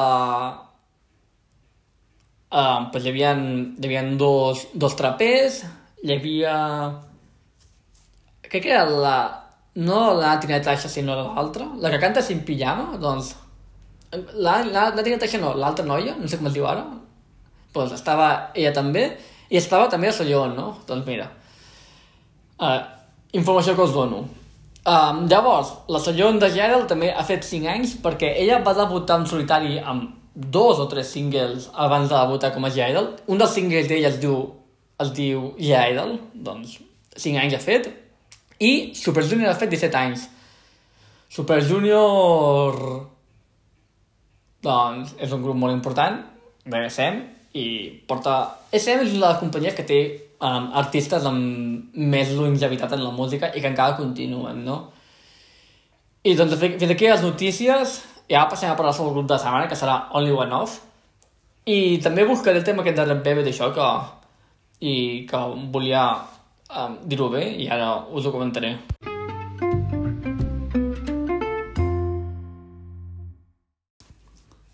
Eh, pues hi havia, hi havia dos, dos trapers, hi havia crec que era la... No la Tina Tasha, sinó l'altra. La que canta sin pijama, doncs... La, la, la Tina Tasha no, l'altra noia, no sé com es diu ara. Doncs estava ella també, i estava també a Sollon, no? Doncs mira. Uh, informació que us dono. Um, llavors, la Sollon de Gerald també ha fet 5 anys perquè ella va debutar en solitari amb dos o tres singles abans de debutar com a Gerald. Un dels singles d'ella es diu, es diu Gerald, doncs 5 anys ha fet, i Super Junior ha fet 17 anys. Super Junior... Doncs és un grup molt important de SM i porta... SM és una de les companyies que té um, artistes amb més longevitat en la música i que encara continuen, no? I doncs fins aquí les notícies. ara passem a parlar sobre el grup de setmana, que serà Only One Off. I també buscaré el tema aquest de Red d'això, que, i que volia um, dir-ho bé, i ara us ho comentaré.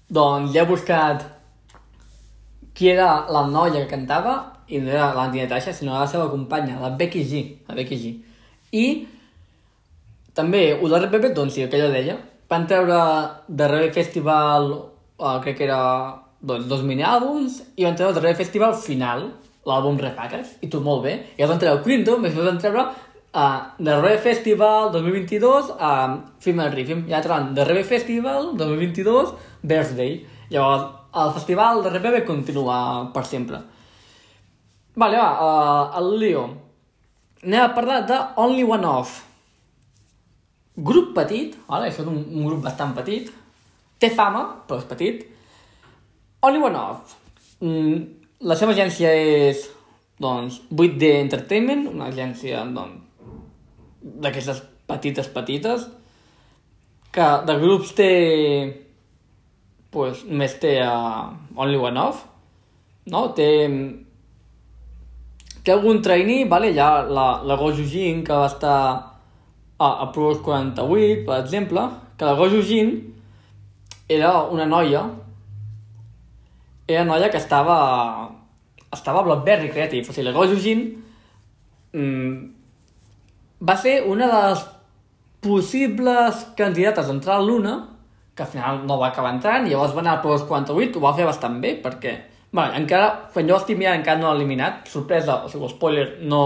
Doncs ja he buscat qui era la noia que cantava i no era l'Anti Natasha, sinó la seva companya, la Becky G. La Becky G. I també Udar Pepe, doncs sí, el que jo deia, van treure de Rebe Festival, uh, crec que era doncs, dos mini-àlbums, i van treure el Rebe Festival final, l'àlbum Repackers, i tot molt bé. I van treure Clinton, després van treure uh, The Rebe Festival 2022 a uh, Female Rhythm, i altre any, The Rebe Festival 2022 Birthday. Llavors, el festival de Rebe continua per sempre. Vale, va, uh, el lío. Anem a parlar de Only One Off. Grup petit, vale? això és un, un grup bastant petit. Té fama, però és petit. Only One Off. Mm, la seva agència és, doncs, 8D Entertainment, una agència, doncs, d'aquestes petites, petites, que de grups té, pues, més té uh, Only One Off, no? Té té algun trainee, vale? ha la, la Goju Jin, que va estar a, a Pro 48, per exemple, que la Goju Jin era una noia, era noia que estava, estava a Blackberry Creative, o sigui, la Goju Jin mm, va ser una de les possibles candidates a entrar a l'una, que al final no va acabar entrant, i llavors va anar Pro 48, ho va fer bastant bé, perquè Vale, encara, quan jo l'estic mirant, encara no l'ha eliminat. Sorpresa, o sigui, spoiler, no,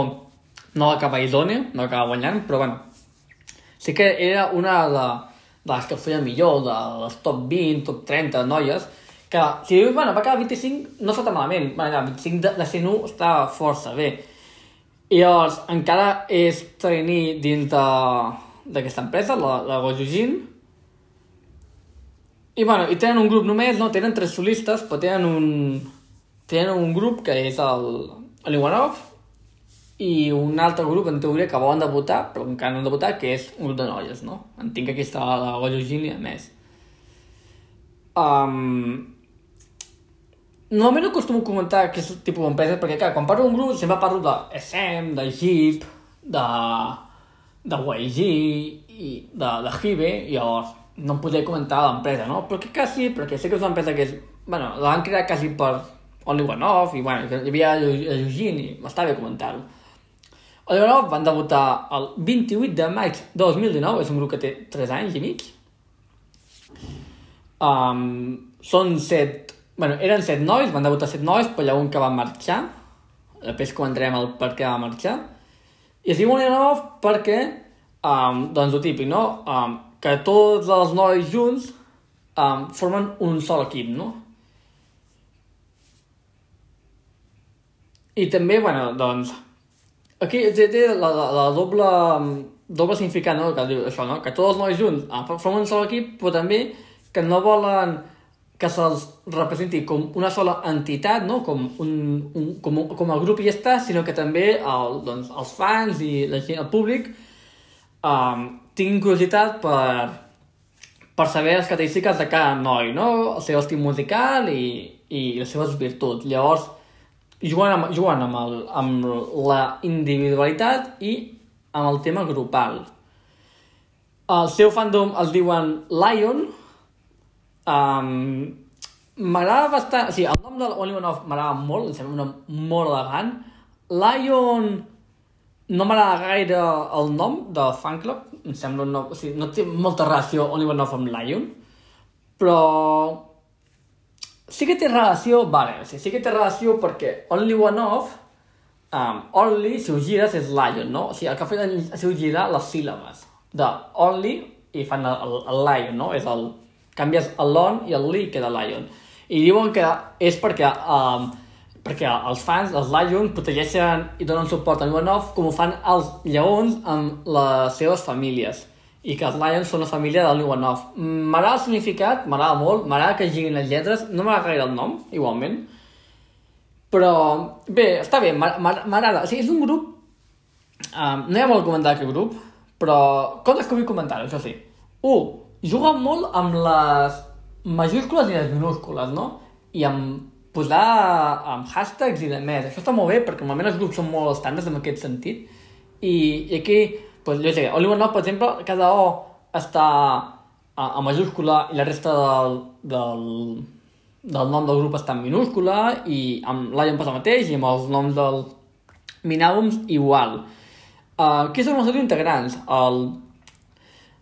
no va acabar idònia, no acaba guanyant, però bueno. Sí que era una de, de les que feia millor, de les top 20, top 30 noies, que si dius, bueno, va acabar 25, no està tan malament. Bueno, 25 de, de 101 està força bé. I llavors, encara és trainee dins d'aquesta empresa, la, la Gojujin, i, bueno, i tenen un grup només, no? Tenen tres solistes, però tenen un, tenen un grup que és el, el i un altre grup, en teoria, que volen debutar, però encara no han debutat, que és un grup de noies, no? Entenc que aquí està la Goyo Gili, a més. Um, normalment no acostumo a comentar aquest tipus d'empreses, perquè, clar, quan parlo d'un grup sempre parlo de SM, de Jeep, de, de YG i de, de Hibe, i llavors no podré comentar l'empresa, no? Però que quasi, perquè sé que és una empresa que és... Bueno, la van crear quasi per Only One Off, i bueno, hi havia Eugene, i m'estava bé comentar-ho. Only One Off van debutar el 28 de maig de 2019, és un grup que té 3 anys i mig. Um, són 7... Bueno, eren 7 nois, van debutar 7 nois, però hi ha un que va marxar. Després comentarem el per què va marxar. I es diu Only One Off perquè, um, doncs, el típic, no? Um, que tots els nois junts um, formen un sol equip, no? I també, bueno, doncs, aquí té, té la, la, la doble, doble significat, no?, que diu això, no?, que tots els nois junts um, formen un sol equip, però també que no volen que se'ls representi com una sola entitat, no? com, un, un, com, com el grup i ja està, sinó que també el, doncs, els fans i la gent, el públic um, tinguin curiositat per, per saber les característiques de cada noi, no? El seu estil musical i, i les seves virtuts. Llavors, jugant amb, jugant amb, el, amb la individualitat i amb el tema grupal. El seu fandom els diuen Lion. Um, m'agrada bastant... O sigui, el nom de Only One Off m'agrada molt, em sembla un nom molt elegant. Lion no m'agrada gaire el nom de fan club, em sembla no, o sigui, no té molta relació Off amb Lion, però sí que té relació, vale, o sigui, sí que té relació perquè Only One Off, um, Only, si ho gires, és Lion, no? O sigui, el que fa si ho girar les síl·labes de Only i fan el, el, el Lion, no? És el, canvies el l'on i el li queda Lion. I diuen que és perquè um, perquè els fans, els Lions, protegeixen i donen suport a Ivanov com ho fan els lleons amb les seves famílies i que els Lions són la família del Ivanov. M'agrada el significat, m'agrada molt, m'agrada que giguin les lletres, no m'agrada gaire el nom, igualment, però bé, està bé, m'agrada. O sigui, és un grup... Um, no hi ha molt a comentar d'aquest grup, però coses que vull comentar, això sí. Un, juga molt amb les majúscules i les minúscules, no? I amb posar amb hashtags i de més. Això està molt bé perquè normalment els grups són molt estàndards en aquest sentit. I, i aquí, pues, jo sé, Oliver Now, per exemple, cada O està a, a majúscula i la resta del, del, del nom del grup està en minúscula i amb l'Ion passa el mateix i amb els noms del Minàlums igual. Uh, qui són els seus integrants? El...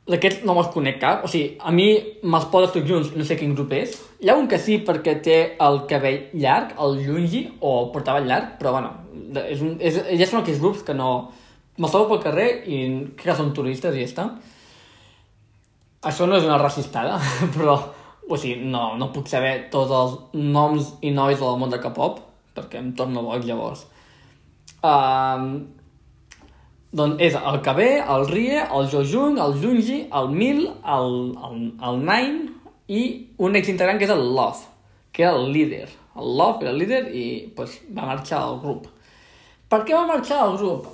D'aquests no me'ls conec cap, o sigui, a mi me'ls poses tots junts, no sé quin grup és. Hi ha un que sí perquè té el cabell llarg, el Jungi, o el portava llarg, però bueno, és un, és, ja són aquells grups que no... Me'ls trobo pel carrer i crec que són turistes i ja està. Això no és una racistada, [LAUGHS] però, o sigui, no, no puc saber tots els noms i nois del món de K-pop, perquè em torno boig llavors. Um, doncs és el KB, el Rie, el Jojung, el Jungi, el Mil, el, el, el Nine i un exintegrant que és el Love, que era el líder. El Love era el líder i pues, va marxar al grup. Per què va marxar al grup?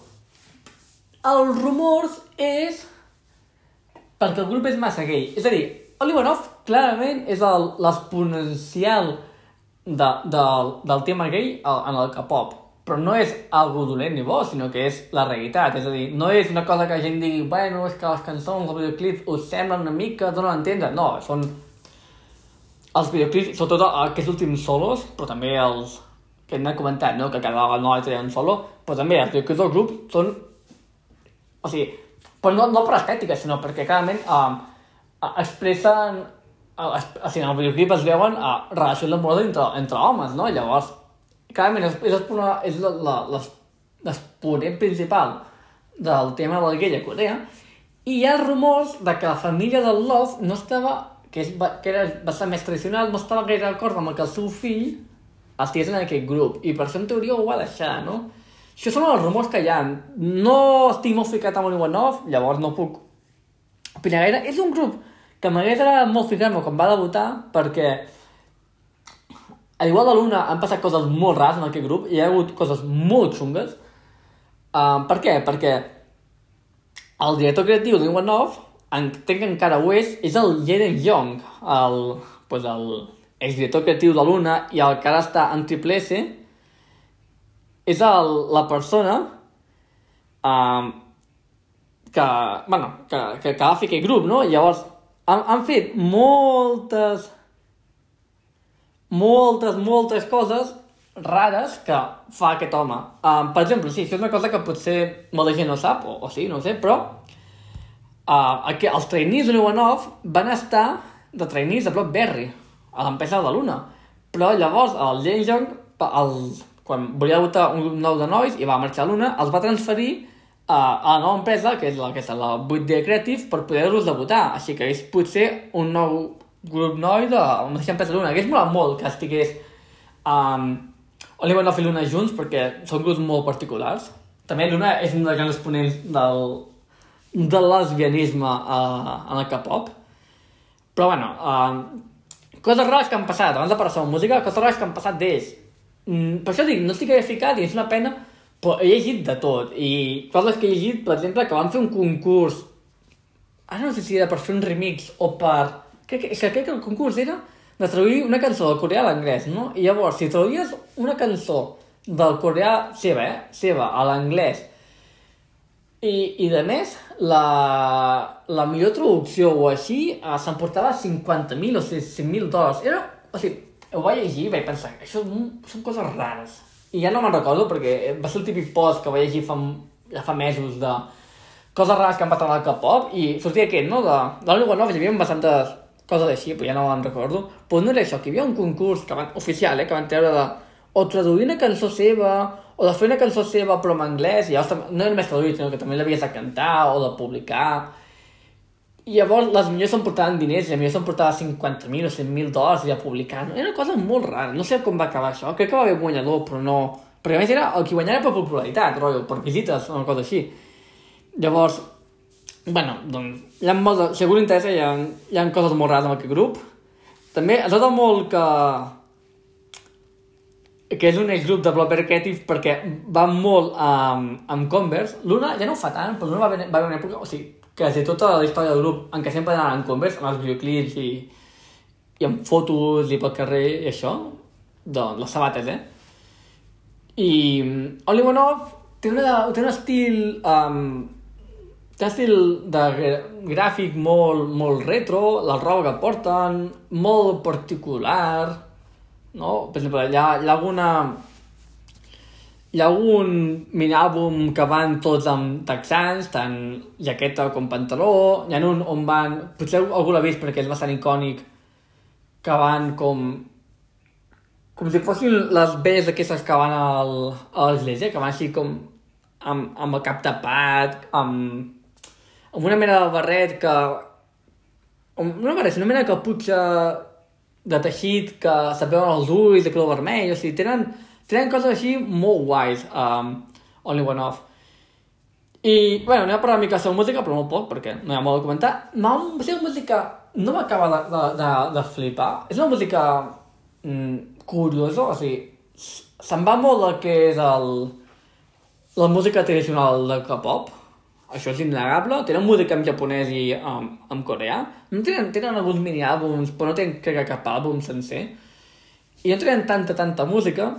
El rumors és perquè el grup és massa gay. És a dir, Oliverov clarament és l'exponencial de, de, del tema gay en el K-pop però no és algo dolent ni bo, sinó que és la realitat. És a dir, no és una cosa que la gent digui bueno, és que les cançons, els videoclips us semblen una mica, donen a entendre. No, són els videoclips, sobretot aquests últims solos, però també els que hem comentat, no? que cada noia té un solo, però també els videoclips del grup són... O sigui, però no, no per estètica, sinó perquè clarament eh, expressen... Eh, o sigui, en el videoclip es veuen eh, relacions amoroses entre, entre homes, no? Llavors, clarament és, és, és l'exponent principal del tema del gay a Corea, i hi ha rumors de que la família del Love no estava, que, és, que era bastant més tradicional, no estava gaire d'acord amb que el seu fill estigués en aquest grup, i per això en teoria ho va deixar, no? Això són els rumors que hi ha. No estic molt ficat amb Off, llavors no puc opinar gaire. És un grup que m'hagués agradat molt ficar-me quan va debutar, perquè a igual de l'una han passat coses molt rares en aquest grup i hi ha hagut coses molt xungues. Uh, per què? Perquè el director creatiu de Off, entenc que encara ho és, és el Jeden Young, el, pues el exdirector creatiu de l'una i el que ara està en Triple S, és el, la persona uh, que, bueno, que, que, que va fer aquest grup, no? Llavors, han, han fet moltes moltes, moltes coses rares que fa aquest home. Um, per exemple, sí, això és una cosa que potser molta gent no sap, o, o sí, no sé, però uh, els trainees New Off van estar de trainees a Blackberry, a l'empresa de la Luna. Però llavors el Jane Young, el, quan volia votar un nou de nois i va marxar a Luna, els va transferir uh, a la nova empresa, que és la, que és la 8D Creative, per poder-los debutar. Així que és potser un nou grup noi de la mateixa empresa Luna. Hagués molat molt que estigués um, Oliver Love i Luna junts perquè són grups molt particulars. També Luna és un dels grans exponents del, del lesbianisme uh, en el K-pop. Però bueno, uh, coses rares que han passat, abans de passar la música, coses rares que han passat d'ells. Mm, per això dic, no estic ficat i és una pena, però he llegit de tot. I coses que he llegit, per exemple, que van fer un concurs, ara no sé si era per fer un remix o per crec que, crec que el concurs era de traduir una cançó del coreà a l'anglès, no? I llavors, si traduïes una cançó del coreà seva, eh? seva, a l'anglès, i, i de més, la, la millor traducció o així eh, s'emportava 50.000 o 100.000 dòlars. Era, o sigui, ho vaig llegir i vaig pensar, això són coses rares. I ja no me'n recordo perquè va ser el típic post que vaig llegir fa, ja fa mesos de coses rares que han passat al K-pop i sortia aquest, no? De, de l'Oliver Nova hi havia bastantes coses així, però ja no me'n recordo. Però no era això, que hi havia un concurs que van, oficial, eh, que van treure de o traduir una cançó seva, o de fer una cançó seva però en anglès, i llavors no era només traduir, sinó que també l'havies de cantar o de publicar. I llavors les millors s'emportaven diners, i les millors s'emportaven 50.000 o 100.000 dòlars i a publicar. No? Era una cosa molt rara, no sé com va acabar això. Crec que va haver guanyador, però no... Perquè a més era el que guanyava per popularitat, rotllo, per visites una cosa així. Llavors, bueno, doncs, hi ha molt de... Si algú interessa, hi ha, hi ha coses molt rares amb aquest grup. També es nota molt que que és un grup de Blobber Creative perquè va molt amb, amb Converse. L'una ja no ho fa tant, però l'una va, haver, va haver una època... O sigui, quasi tota la història del grup, en què sempre anaven en Converse, amb els videoclips i, i amb fotos i pel carrer i això, doncs les sabates, eh? I Off té, una, té un estil um, té un estil de gràfic molt, molt retro, la roba que porten, molt particular, no? Per exemple, hi ha, hi ha alguna... Hi ha algun mini-àlbum que van tots amb texans, tant jaqueta com pantaló, hi ha un on van... Potser algú l'ha vist perquè és bastant icònic, que van com... Com si fossin les Bs aquestes que van al, a l'església, que van així com amb, amb el cap tapat, amb amb una mena de barret que... Una barret, una mena de caputxa de teixit que se't veuen els ulls de color vermell, o sigui, tenen, tenen coses així molt guais, um, Only One Off. I, bueno, anem a parlar una mica sobre música, però molt poc, perquè no hi ha molt a comentar. Ma, una música... No m'acaba de, de, de, de flipar. És una música mm, curiosa, o sigui, se'n va molt del que és el, la música tradicional del K-pop, això és innegable, tenen música en japonès i en, en coreà, no tenen, tenen alguns mini-àlbums, però no tenen crec, cap àlbum sencer, i no tenen tanta, tanta música,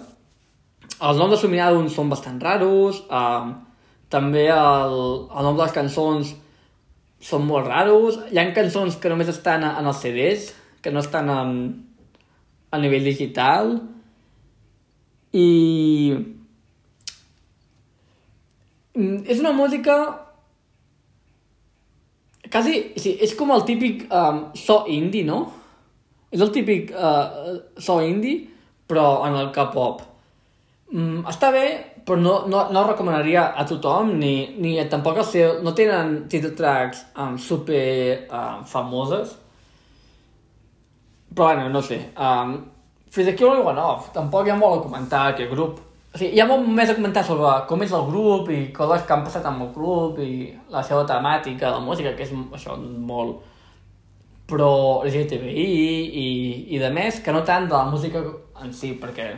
els noms dels mini-àlbums són bastant raros, eh, també el, el nom de les cançons són molt raros, hi ha cançons que només estan en els CDs, que no estan en, a nivell digital, i és una música quasi, sí, és com el típic um, so indie, no? És el típic uh, so indie, però en el K-pop. Mm, està bé, però no, no, no recomanaria a tothom, ni, ni tampoc el seu... No tenen title tracks um, super um, famoses. Però bueno, no sé. Um, fins aquí Off. Tampoc hi ha molt a comentar aquest grup. O sigui, hi ha molt més a comentar sobre com és el grup i coses que han passat amb el grup i la seva temàtica, la música, que és això molt però LGTBI i, i de més, que no tant de la música en si, perquè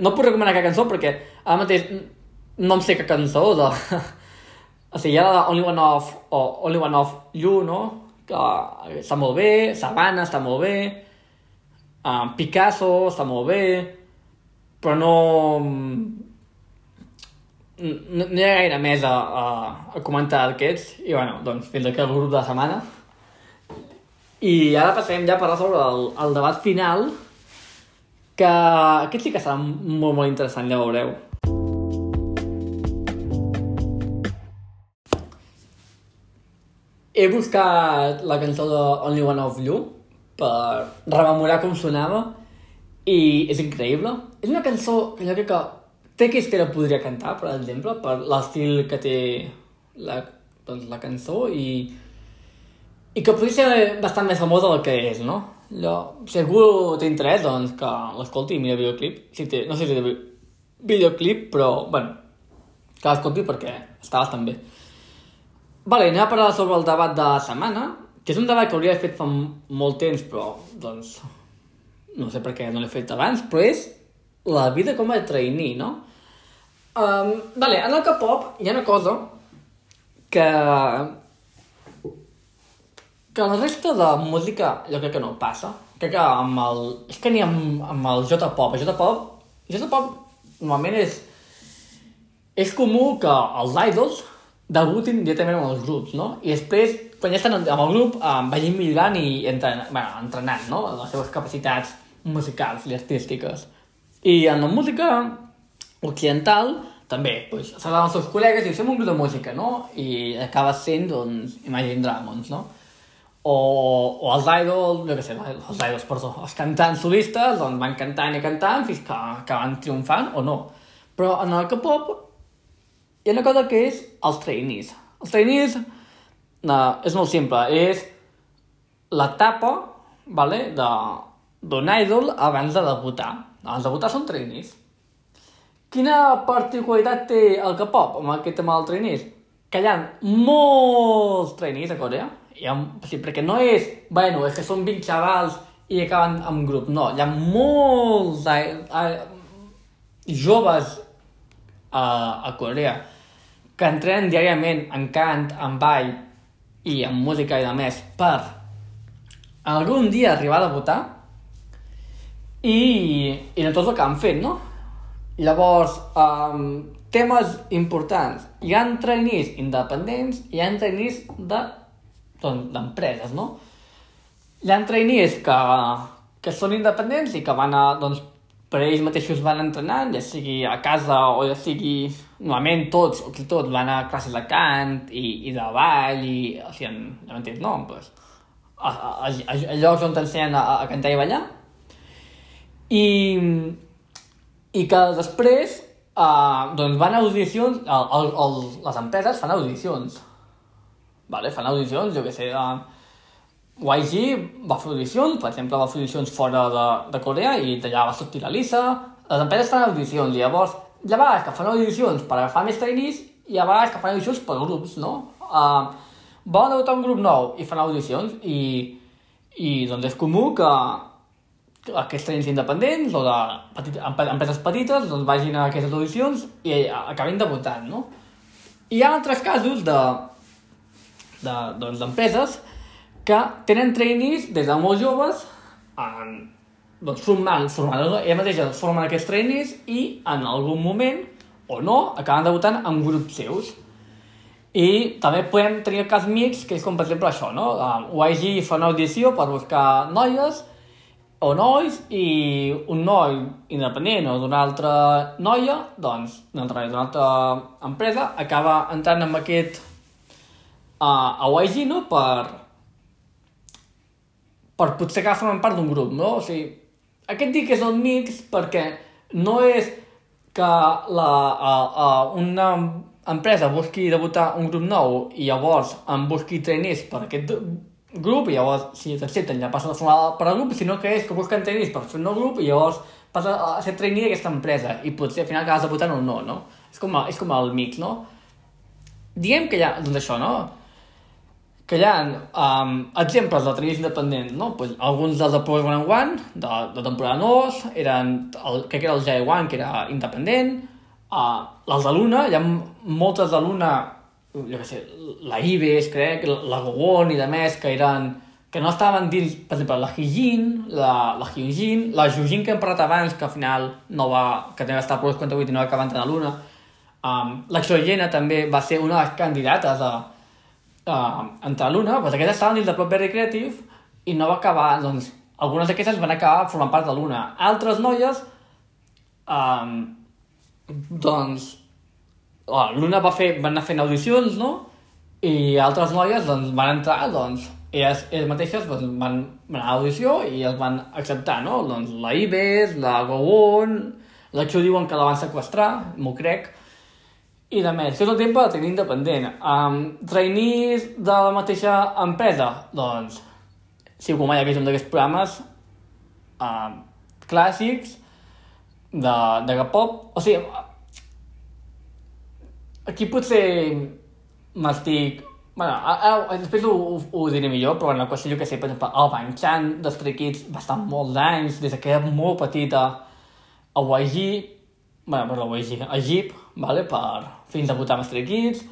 no puc recomanar cap cançó perquè ara mateix no em sé cap cançó de... [LAUGHS] o sigui, hi ha la Only One Off o Only One Off You, no? que està molt bé, Savannah està molt bé, um, Picasso està molt bé, però no, no, no hi ha gaire més a, a, a comentar d'aquests i bueno, doncs fins aquí el grup de la setmana. I ara passem ja a parlar sobre el, el debat final que aquest sí que serà molt molt interessant, ja veureu. He buscat la cançó de Only One of You per rememorar com sonava i és increïble. És una cançó que jo crec que té que la podria cantar, per exemple, per l'estil que té la, doncs, la cançó i, i que podria ser bastant més famosa del que és, no? Allò, si algú té interès, doncs que l'escolti i mira el videoclip. Si té, no sé si té videoclip, però, bueno, que l'escolti perquè està bastant bé. Vale, anem a parlar sobre el debat de la setmana, que és un debat que hauria fet fa molt temps, però, doncs, no sé per què no l'he fet abans, però és la vida com a trainee, no? Um, vale, en el K-pop hi ha una cosa que que la resta de música jo crec que no passa. Crec que amb el... És que ni amb, amb el J-pop. El J-pop... J-pop normalment és... És comú que els idols debutin directament amb els grups, no? I després, quan ja estan amb el grup, eh, vagin millorant i entrenant, bueno, entrenant, no? Les seves capacitats musicals i artístiques. I en la música occidental també, doncs, s'agraden els seus col·legues i fem un grup de música, no? I acaba sent, doncs, Imagine Dragons, no? O, o els idols, jo què sé, els idols, perdó, els cantants solistes, doncs van cantant i cantant fins que acaben triomfant o no. Però en el K-pop hi ha una cosa que és els trainees. Els trainees no, és molt simple, és l'etapa vale, de, d'un idol abans de debutar. Abans de debutar són trainees. Quina particularitat té el K-pop amb aquest tema del trainees? Que hi ha molts trainees a Corea. Hi ha, sí, perquè no és, bueno, és que són 20 xavals i acaben amb grup. No, hi ha molts a, a, joves a, a Corea que entrenen diàriament en cant, en ball i amb música i de més per algun dia arribar a debutar i, i de tot el que han fet, no? Llavors, um, temes importants. Hi ha trainees independents hi ha trainees doncs, d'empreses, doncs, no? Hi ha trainees que, que són independents i que van a, doncs, per ells mateixos van entrenant, ja sigui a casa o ja sigui... Normalment tots, o tots, van a classes de cant i, i de ball i... O sigui, ja m'entens, no? Pues, a, a, a, a llocs on t'ensenyen a, a cantar i ballar. I, i que després uh, doncs van a audicions, el, el, el, les empreses fan audicions. Vale? Fan audicions, jo què sé, uh, YG va fer audicions, per exemple, va fer audicions fora de, de Corea i d'allà va sortir la Lisa. Les empreses fan audicions i llavors hi ha vegades que fan audicions per agafar més trainees i hi ha vegades que fan audicions per grups, no? Uh, volen debutar un grup nou i fan audicions i, i doncs és comú que, que aquests trainees independents o de petit, empreses petites doncs vagin a aquestes audicions i acabin debutant, no? I hi ha altres casos de d'empreses doncs, que tenen trainees des de molt joves en, doncs, formant, formant, ella mateixa formen aquests trainees i en algun moment, o no, acaben debutant en grups seus. I també podem tenir el cas mix, que és com per exemple això, no? Um, YG fa una audició per buscar noies o nois i un noi independent o d'una altra noia, doncs, d'una altra, altra empresa, acaba entrant en aquest uh, a YG, no?, per, per potser que formen part d'un grup, no? O sigui, aquest dic és el mix perquè no és que la, a, a una empresa busqui debutar un grup nou i llavors en busqui trainees per aquest grup i llavors si t'accepten ja passa a formar per al grup, sinó que és que busquen trainees per fer un nou grup i llavors passa a ser trainee d'aquesta empresa i potser al final acabes debutant o no, no? És com, és com el mix, no? Diguem que ja, doncs això, no? que hi ha um, exemples de trainees independents, no? Pues, alguns dels de Pro One One, de, de temporada 2, eren, el, crec que era el J1, que era independent, uh, les de Luna, hi ha moltes de Luna, jo què sé, la Ives, crec, la Gowon i de més, que eren que no estaven dins, per exemple, la Hijin, la, la Hyunjin, la Jujin que hem parlat abans, que al final no va, que també va estar a Pro 58 i no va acabar entrant a Luna, um, la Xoyena també va ser una de les candidates a, uh, entrar a l'una, doncs aquestes estaven dins Club Very Creative i no va acabar, doncs, algunes d'aquestes van acabar formant part de l'una. Altres noies, um, doncs, l'una va fer, van anar fent audicions, no? I altres noies, doncs, van entrar, doncs, elles, elles mateixes doncs, van, anar a l'audició i els van acceptar, no? Doncs la Ives, la Gowon, la Xu diuen que la van sequestrar, m'ho crec, i de més, tot el temps de tenir independent. Um, trainees de la mateixa empresa? Doncs, si algú mai ha vist un d'aquests programes uh, clàssics de, de K-pop, o sigui, aquí potser m'estic... Bueno, després ho, ho, ho diré millor, però en la qüestió, jo que sé, per exemple, el Bang Chan dels Stray Kids va estar molts anys, des que era molt petita, a YG, bueno, per la YG, a Jeep, vale? per fins a debutar amb Stray Kids.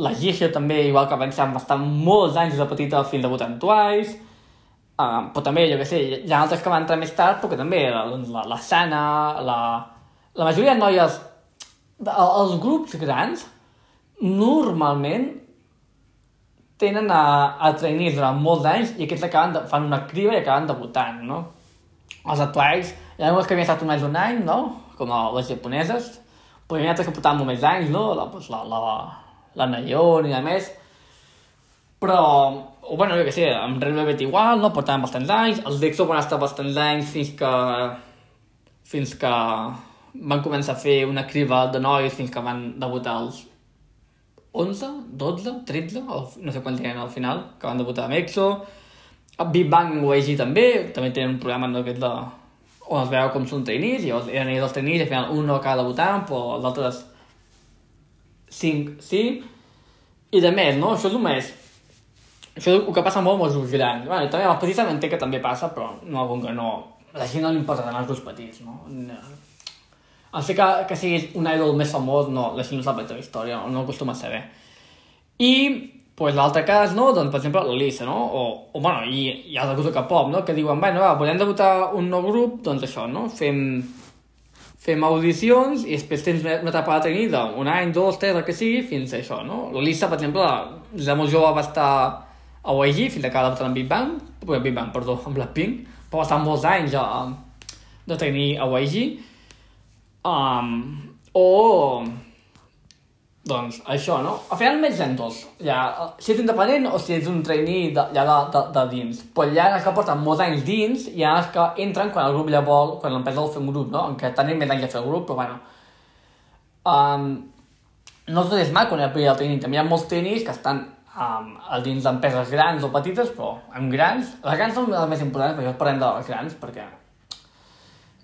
La Jihyo també, igual que pensem, va estar molts anys de petita fins a debutar amb Twice. Uh, però també, jo què sé, hi ha altres que van entrar més tard, però que també, la, la, la Sana, la, la majoria de noies, els grups grans, normalment tenen a, a trainees durant molts anys i aquests acaben de, fan una criba i acaben debutant, no? Els Twice, hi ha que havien estat només un any, no? Com les japoneses, perquè n'hi ha altres que portaven més anys, no? La, pues, la, la, la Nayon i a més. Però, o bueno, jo què sé, amb Red Velvet igual, no? Portaven bastants anys. Els d'EXO van estar bastants anys fins que... fins que van començar a fer una criba de nois fins que van debutar els 11, 12, 13, o no sé quants eren al final, que van debutar amb EXO. Big Bang YG també, també tenen un programa d'aquest de, on es veu com són trainees, i eren ells els trainees, al final un no acaba debutant, però els altres cinc sí. I de més, no? Això és només... Això és el que passa molt amb els grups grans. Bueno, també amb els petits també que també passa, però no, com que no... A la gent no li importa tant els grups petits, no? A ser que, que siguis un idol més famós, no, la gent no sap la teva història, no, no acostuma a saber. I pues l'altre cas, no? Doncs, per exemple, l'Elisa, no? O, o bueno, i, i els grups de K-pop, no? Que diuen, bueno, va, volem debutar un nou grup, doncs això, no? Fem, fem audicions i després tens una, una etapa tenir d'un any, dos, tres, el que sigui, fins a això, no? L'Elisa, per exemple, des de molt jove va estar a YG fins que va debutar en Big Bang, Big Bang, perdó, amb Blackpink, però va estar molts anys a, de tenir a YG. Um, o doncs això, no? Al final més en dos. Ja, si ets independent o si ets un trainee de, ja de, de, de dins. Però hi ha que porten molts anys dins i hi els que entren quan el grup ja vol, quan l'empresa vol fer un grup, no? Encara tenen més anys a fer el grup, però bueno. Um, no tot és maco en el el trainee. També hi ha molts trainees que estan um, dins d'empreses grans o petites, però amb grans. Les grans són les més importants, perquè parlem de les grans, perquè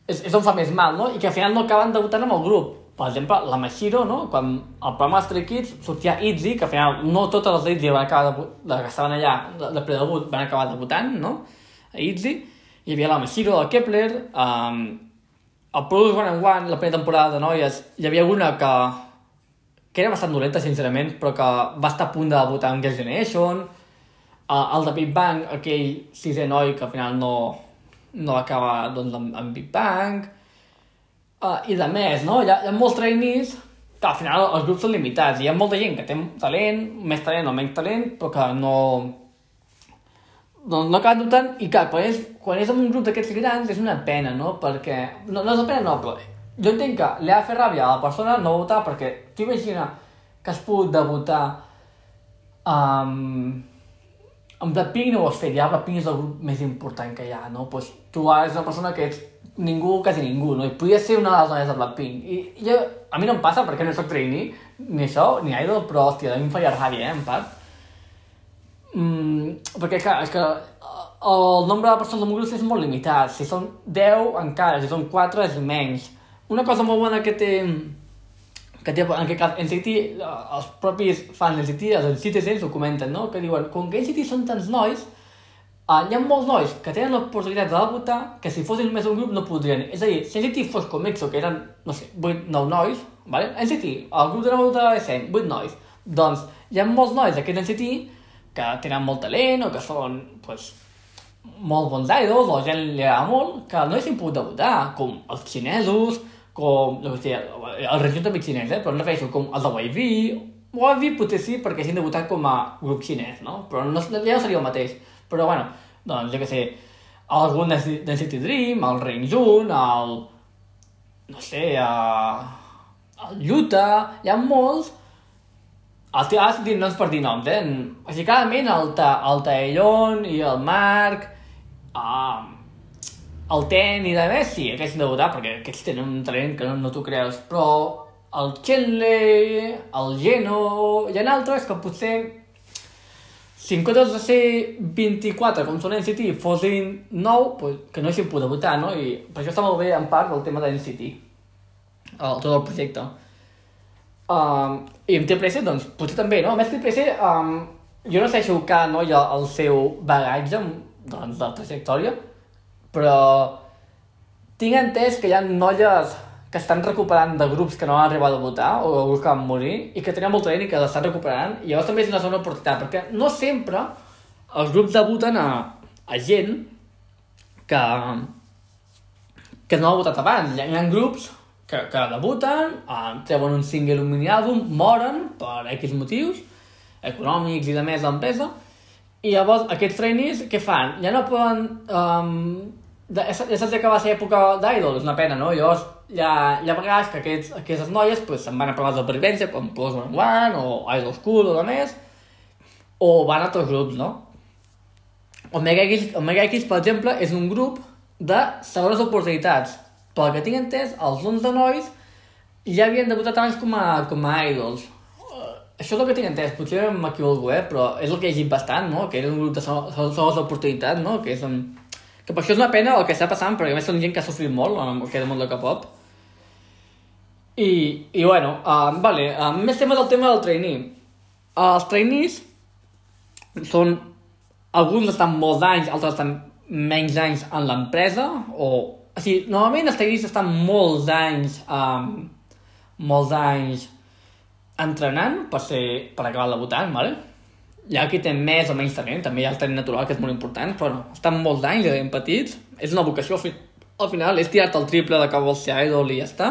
és, és on fa més mal, no? I que al final no acaben debutant amb el grup per exemple, la Mashiro, no? quan el programa Stray Kids sortia Itzy, que al final no totes les Itzy van acabar de, que estaven allà de, de predebut van acabar debutant, no? A Itzy. Hi havia la Mashiro, el Kepler, um, el Produce One and One, la primera temporada de noies, hi havia una que, que era bastant dolenta, sincerament, però que va estar a punt de debutar en Girls' Generation, uh, el de Big Bang, aquell sisè noi que al final no, no acaba doncs, amb, amb Big Bang, Uh, I de més, no? Hi ha, hi ha molts trainees que al final els grups són limitats. Hi ha molta gent que té talent, més talent o menys talent, però que no... No, no acaba dubtant, i clar, quan és, quan és en un grup d'aquests grans és una pena, no? Perquè... No, no és una pena, no, però jo entenc que li ha de fer ràbia a la persona no votar perquè tu imagina que has pogut debutar um, amb Blackpink no ho has fet, ja Blackpink és el grup més important que hi ha, no? Pues tu ara ets una persona que ets ningú, quasi ningú, no? I podria ser una de les noies de Blackpink. I, jo, a mi no em passa perquè no soc trainee, ni això, ni idol, però, hòstia, a mi em faria ràbia, eh, en part. Mm, perquè, clar, és que eh, el nombre de persones del grup és molt limitat. Si són 10, encara, si són 4, és menys. Una cosa molt bona que té que té, en aquest cas NCT, eh, els propis fans d'NCT, els citizens ho comenten, no? Que diuen, com que NCT són tants nois, Uh, hi ha molts nois que tenen l'oportunitat de debutar que si fossin només un grup no podrien. És a dir, si NCT fos com EXO, que eren, no sé, 8, 9 nois, vale? NCT, el grup de debutar de 100, 8 nois. Doncs hi ha molts nois d'aquest NCT que tenen molt talent o que són, pues, molt bons idols o gent li agrada molt, que no haguessin pogut debutar, com els xinesos, com, no sé, el regió també xinès, eh? però no refereixo com els de YV, YV potser sí perquè haguessin debutat com a grup xinès, no? Però no, ja no seria el mateix però bueno, doncs jo què sé, algun de City Dream, el Rain Jun, el... no sé, el, el Utah, hi ha molts, els tirats dir noms per dir noms, eh? Així clarament el, ta, el Taellon i el Marc, uh, el Ten i de més, sí, aquests de votar, perquè aquests tenen un talent que no, no t'ho creus, però el Chenley, el Geno, hi ha altres que potser si en comptes de ser 24, com són NCT, fossin 9, pues, que no haguessin pogut votar, no? I per això està molt bé, en part, el tema de NCT, el, tot el projecte. Um, I amb TPS, doncs, potser també, no? A més, TPS, um, jo no sé si que no ha el seu bagatge, doncs, de trajectòria, però tinc entès que hi ha noies que estan recuperant de grups que no han arribat a votar o de grups que van morir i que tenen molt talent i que l'estan recuperant i llavors també és una segona oportunitat perquè no sempre els grups debuten a, a gent que, que no ha votat abans. Hi ha, grups que, que debuten, eh, treuen un single, un mini àlbum, moren per X motius econòmics i de més l'empresa i llavors aquests trainees què fan? Ja no poden um, ja saps que va ser època d'idol, és una pena, no? Llavors, hi ha, hi ha vegades que aquests, aquestes noies pues, se'n van a proves de supervivència, com Plus One One, o Idol School, o de més, o van a altres grups, no? Omega X, Omega X, per exemple, és un grup de segones oportunitats. Pel que tinc entès, els 11 nois ja havien debutat abans com a, com a idols. Uh, això és el que tinc entès, potser m'equivoco, eh? però és el que he llegit bastant, no? que era un grup de segones oportunitats, no? que és un, que per això és una pena el que està passant, perquè a més són gent que ha sofrit molt en aquest món del K-pop. I, i bueno, uh, vale, uh, més tema del tema del trainee. Uh, els trainees són... Alguns estan molts anys, altres estan menys anys en l'empresa, o... O sigui, normalment els trainees estan molts anys... Um, molts anys entrenant per, ser, per acabar debutant, vale? Ha qui té més o menys talent, també hi ha el talent natural, que és molt important, però no, estan molts anys de ben petits, és una vocació, al, fi, al final és tirar-te el triple de que vols ser idol i ja està.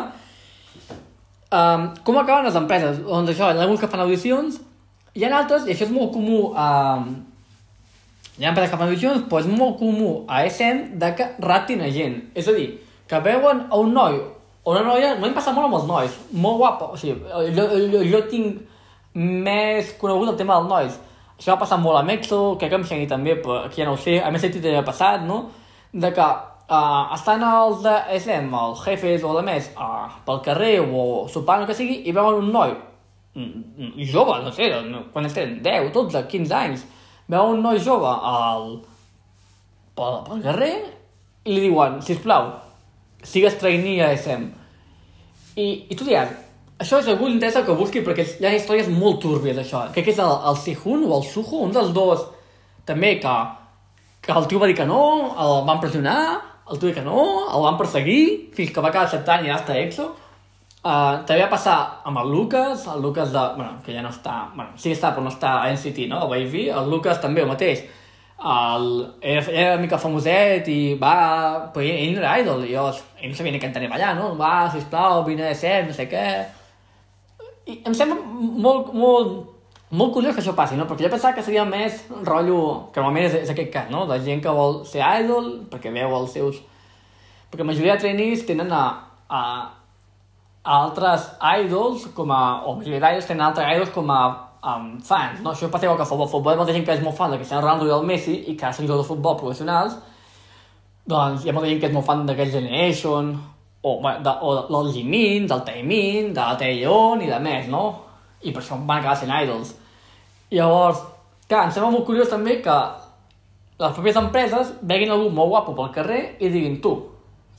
Um, com acaben les empreses? Doncs això, hi ha alguns que fan audicions, hi ha altres, i això és molt comú a... hi ha empreses que fan audicions, però és molt comú a SM de que raptin a gent. És a dir, que veuen a un noi o una noia, no em passa molt amb els nois, molt guapa, o sigui, jo, jo, jo tinc més conegut el tema dels nois, això va passar molt a Mexo, crec que amb Xengi també, però aquí ja no ho sé, a més sentit ja passat, no? De que uh, estan els de SM, els jefes o la més, uh, pel carrer o sopant o que sigui, i veuen un noi jove, no sé, quan tenen 10, 12, 15 anys, veuen un noi jove al, pel, pel carrer i li diuen, sisplau, sigues trainee a SM. I, i tu diràs, això és algú interessa que busqui perquè hi ha històries molt túrbies, això. Crec que és el, el Sihun o el Suho, un dels dos, també, que, que el tio va dir que no, el van pressionar, el tio va dir que no, el van perseguir, fins que va quedar acceptant i ja està EXO. Uh, també va passar amb el Lucas, el Lucas de... Bueno, que ja no està... Bueno, sí que està, però no està a NCT, no? A Wavy. El Lucas també el mateix. El, era, era una mica famoset i va... Però ell, ell no era idol, i jo, ell no sabia ni cantar ni ballar, no? Va, sisplau, vine de ser, no sé què i em sembla molt, molt, molt curiós que això passi, no? Perquè jo pensava que seria més rotllo, que normalment és, és aquest cas, no? De gent que vol ser idol perquè veu els seus... Perquè la majoria de trainees tenen a, a, a altres idols com a... o la majoria d'idols tenen altres idols com a um, fans, no? Això passa igual que a futbol. futbol hi ha molta gent que és molt fan de Cristiano Ronaldo i del Messi i que són jugadors de futbol professionals, doncs hi ha molta gent que és molt fan d'aquest Generation o, de, o del Jimin, del Taemin, de la Taeyeon i de més, no? I per això van acabar sent idols. Llavors, clar, em sembla molt curiós també que les pròpies empreses veguin algú molt guapo pel carrer i diguin tu,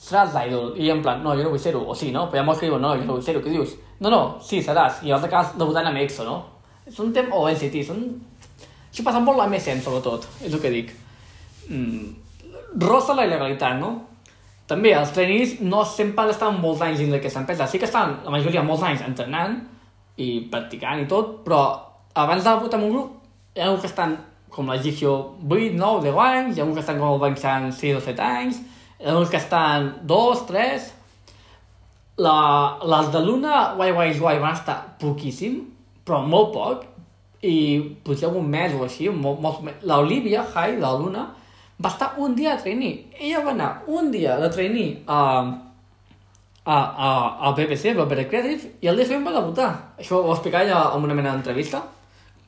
seràs l'idol. I en plan, no, jo no vull ser-ho. O sí, no? Però hi ha molts que diuen, no, jo no vull ser-ho. Què dius? No, no, sí, seràs. I llavors acabes debutant amb EXO, no? És un tema... O NCT, són... Això passa molt a MSN, sobretot, és el que dic. Mm, rosa la il·legalitat, no? També els trainees no sempre d'estar molts anys dins d'aquesta empresa. Sí que estan, la majoria, molts anys entrenant i practicant i tot, però abans de debutar en un grup hi ha que estan com la Gigio 8, 9, 10 anys, hi ha que estan com el Banxan 6 o 7 anys, hi ha que estan 2, 3... La, les de Luna, Why Why Why van estar poquíssim, però molt poc, i potser un mes o així, molt, molt, l'Olivia High, de la Luna, va estar un dia de trainee. Ella va anar un dia de trainee a, a, a, a BBC, Better Creative, i el dia següent va debutar. Això ho va explicar ella en una mena d'entrevista,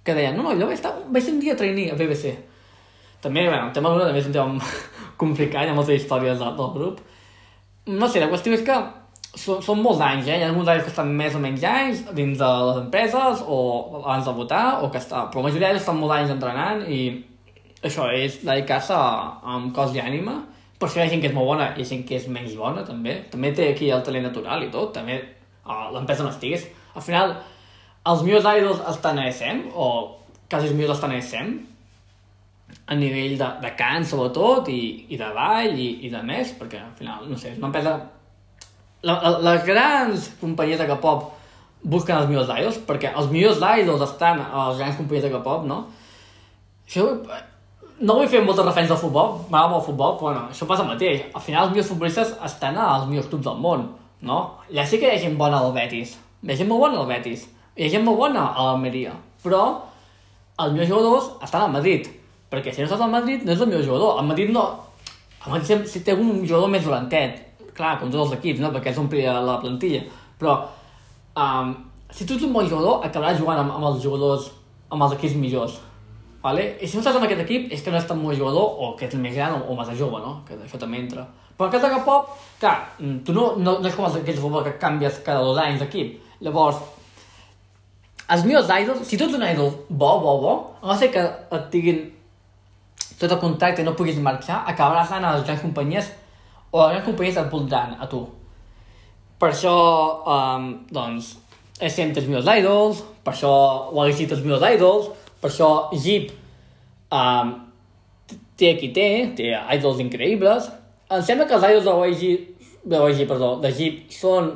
que deia, no, no, jo vaig, estar, vaig ser un dia de trainee a BBC. També, bueno, el tema d'una també és un tema [LAUGHS] complicat, hi ha moltes històries del, del grup. No sé, la qüestió és que són, són molts anys, eh? Hi ha alguns anys que estan més o menys anys dins de les empreses o abans de votar, o que està... però la majoria estan molts anys entrenant i això és dedicar-se amb cos i ànima, per si hi ha gent que és molt bona i gent que és menys bona, també. També té aquí el talent natural i tot, també l'empresa no estigués. Al final, els millors idols estan a SM, o quasi els millors estan a SM, a nivell de, de cant, sobretot, i, i de ball, i, i de més, perquè al final, no sé, és una empresa... La, la, les grans companyies de K-pop busquen els millors idols, perquè els millors idols estan a les grans companyies de K-pop, no? Això no vull fer moltes referències al futbol, m'agrada molt el futbol, però bueno, això passa el mateix. Al final els millors futbolistes estan als millors clubs del món, no? Ja sí que hi ha gent bona al Betis, hi ha gent molt bona al Betis, hi ha gent molt bona a l'Almeria, però els millors jugadors estan al Madrid, perquè si no estàs al Madrid no és el millor jugador, el Madrid no... El Madrid si té un jugador més dolentet, clar, com tots els equips, no? perquè és omplir la plantilla, però um, si tu ets un bon jugador acabaràs jugant amb, amb els jugadors, amb els equips millors, Vale? I si no estàs en aquest equip és que no ets tan bon jugador o que ets més gran o, o massa jove, no? Que això també entra. Però cas de K-pop, clar, mm, tu no, no, no és com els aquells futbol que canvies cada dos anys d'equip. Llavors, els meus idols, si tu ets un idol bo, bo, bo, no ser que et tinguin tot el contracte i no puguis marxar, acabaràs anant a les grans companyies o les grans companyies et voldran a tu. Per això, um, doncs, he sempre els meus idols, per això ho llegit els meus idols, per això Jeep um, té qui té, té idols increïbles. Em sembla que els idols de YG, de YG, perdó, de Jeep són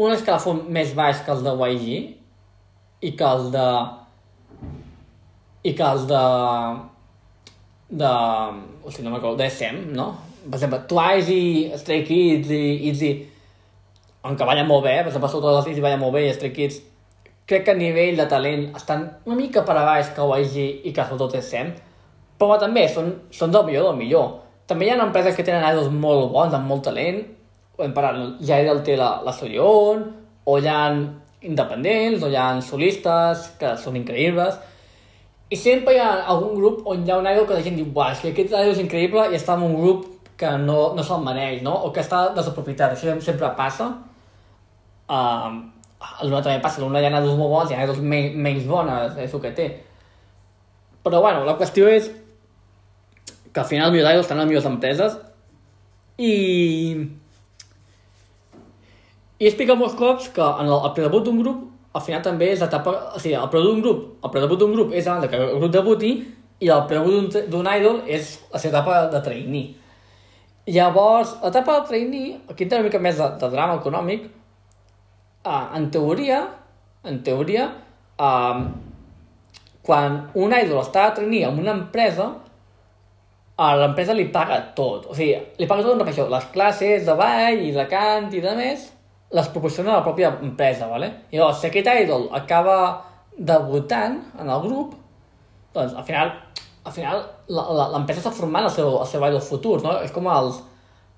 un escalafon més baix que els de YG i que els de i que els de... de... o sigui, no m'acordo, de SM, no? Per exemple, Twice i Stray Kids i ITZY, aunque ballen molt bé, per exemple, sobretot els ITZY ballen molt bé i Stray Kids, crec que a nivell de talent estan una mica per a baix que YG i que sobretot SM, però també són, són del millor del millor. També hi ha empreses que tenen idols molt bons, amb molt talent, hem parlat, ja Idol té la, la Sorion, o hi ha independents, o hi ha solistes, que són increïbles, i sempre hi ha algun grup on hi ha un idol que la gent diu, buah, és que aquest idol és increïble i està en un grup que no, no se'l mereix, no? O que està desaprofitat. Això sempre passa. Uh, l'una també passa, l'una hi ha idols molt bons, hi ha idols menys, bones, és el que té. Però, bueno, la qüestió és que al final els millors idols estan les millors empreses i... I he explicat molts cops que en el, el predebut d'un grup al final també és l'etapa... O sigui, el predebut d'un grup, el predebut d'un grup és abans que el grup debuti i el predebut d'un idol és la seva etapa de trainee. Llavors, l'etapa de trainee, aquí té una mica més de, de drama econòmic, uh, en teoria, en teoria, uh, quan un idol està a trainee en una empresa, a l'empresa li paga tot. O sigui, li paga tot, això, les classes de ball i de cant i de més, les proporciona la pròpia empresa, ¿vale? I llavors, si aquest idol acaba debutant en el grup, doncs al final, al final l'empresa està formant el seu, el seu idol futur, no? És com els,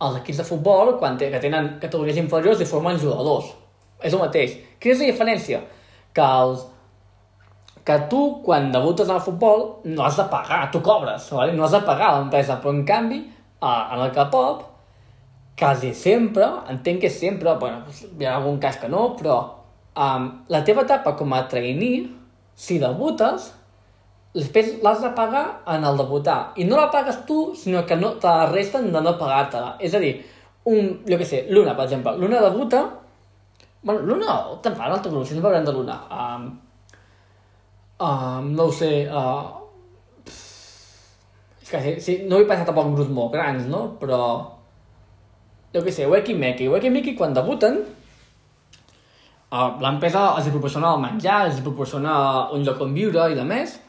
els equips de futbol, quan té, que tenen categories inferiors i formen jugadors. És el mateix. Quina és la diferència? Que els, que tu, quan debutes el futbol, no has de pagar, tu cobres, ¿vale? no has de pagar a l'empresa, però en canvi, en el K-pop, quasi sempre, entenc que sempre, bueno, hi ha algun cas que no, però um, la teva etapa com a trainee, si debutes, després l'has de pagar en el debutar. I no la pagues tu, sinó que no, te la resten de no pagar-te-la. És a dir, un, jo què sé, Luna, per exemple. Luna debuta... Bueno, Luna, te'n fa l'altre grup, si no parlem de Luna. Um, um, no ho sé... Uh, és que sí, no he passat tampoc grups molt grans, no? Però jo què sé, Weki Meki. Weki Meki, quan debuten, uh, l'empresa els proporciona el menjar, els proporciona un lloc on viure i de més,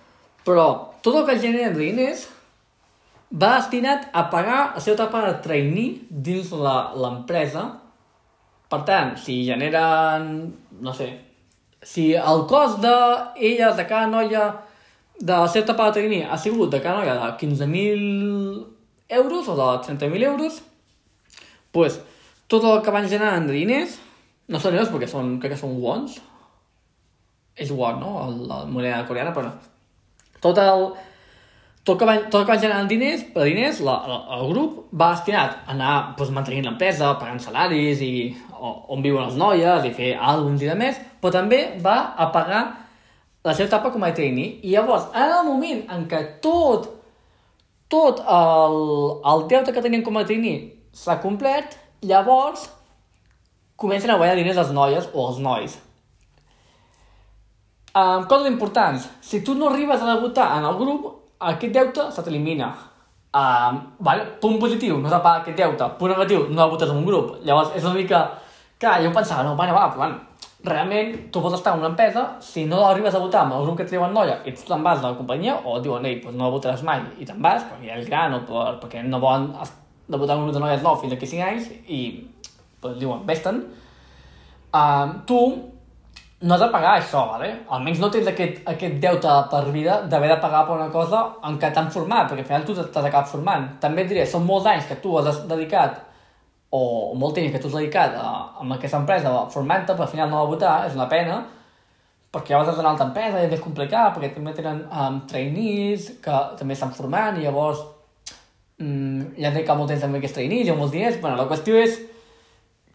però tot el que genera diners va destinat a pagar la seva etapa de trainee dins l'empresa. Per tant, si generen, no sé, si el cost d'elles, de cada noia, de la de trainee ha sigut de cada noia de 15.000 euros o de 30.000 euros, pues, tot el que van generant de diners, no són euros perquè són, crec que són wons, és won, no? La moneda coreana, però tot el, tot que van, tot que van generant diners, per diners, la, la, el grup va destinat a anar pues, mantenint l'empresa, pagant salaris i o, on viuen les noies i fer àlbums i de més, però també va a pagar la seva etapa com a trainee. I llavors, en el moment en què tot, tot el, el deute que tenien com a trainee s'ha complet, llavors comencen a guanyar diners les noies o els nois. Um, coses importants. Si tu no arribes a debutar en el grup, aquest deute se t'elimina. Um, vale? Punt positiu, no s'ha pagat aquest deute. Punt negatiu, no debutes en un grup. Llavors, és una mica... Clar, jo pensava, no, bueno, va, bueno, realment tu pots estar en una empresa, si no arribes a votar amb el grup que et treuen noia i tu te'n vas de la companyia, o et diuen, ei, doncs no votaràs mai, i te'n vas, perquè és gran, o per, perquè no volen debutar en un grup de noies nou fins aquí 5 anys, i pues, diuen, vés-te'n, uh, tu no has de pagar això, vale? almenys no tens aquest, aquest deute per vida d'haver de pagar per una cosa en què t'han format, perquè al final tu t'has acabat formant. També et diré, són molts anys que tu has dedicat, o, molt temps que tu has dedicat a, a aquesta empresa formant-te, però al final no va votar, és una pena, perquè llavors has d'anar a altra empresa és més complicat, perquè també tenen um, trainees que també estan formant i llavors mm, ja dedicat molt temps també aquests trainees i molts diners. Bueno, la qüestió és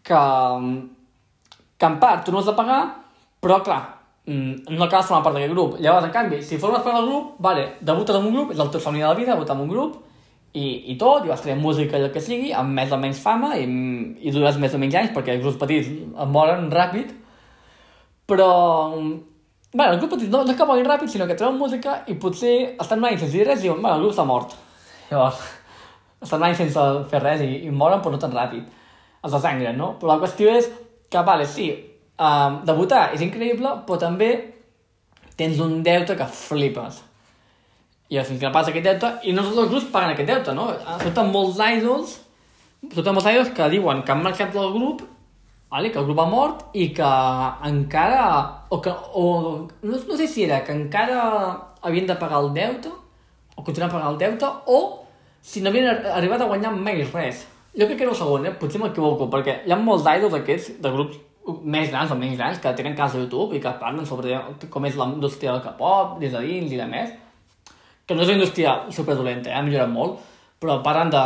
que, que en part tu no has de pagar, però clar, mm, no acabes formant part d'aquest grup. Llavors, en canvi, si formes part del grup, vale, debutes en un grup, és el teu somni de la vida, debutar en un grup, i, i tot, i vas tenir música i el que sigui, amb més o menys fama, i, i dures més o menys anys, perquè els grups petits em moren ràpid, però... Bueno, els grups petits no, no és que morin ràpid, sinó que treuen música i potser estan mai sense dir res i diuen, bueno, el grup s'ha mort. Llavors, [LAUGHS] estan anys sense fer res i, i moren però no tan ràpid. Els desangren, no? Però la qüestió és que, vale, sí, um, debutar és increïble, però també tens un deute que flipes. i al final passa aquest deute, i no tots els grups paguen aquest deute, no? Surten molts idols, surten molts idols que diuen que han marxat del grup, vale? que el grup ha mort, i que encara, o que, o, no, no sé si era que encara havien de pagar el deute, o continuar pagant el deute, o si no havien arribat a guanyar mai res. Jo crec que era el segon, eh? potser m'equivoco, perquè hi ha molts idols aquests, de grups més grans o menys grans, que tenen canals de YouTube i que parlen sobre com és la indústria del K-pop, des de dins i de més, que no és una indústria superdolenta, eh? ha millorat molt, però parlen de,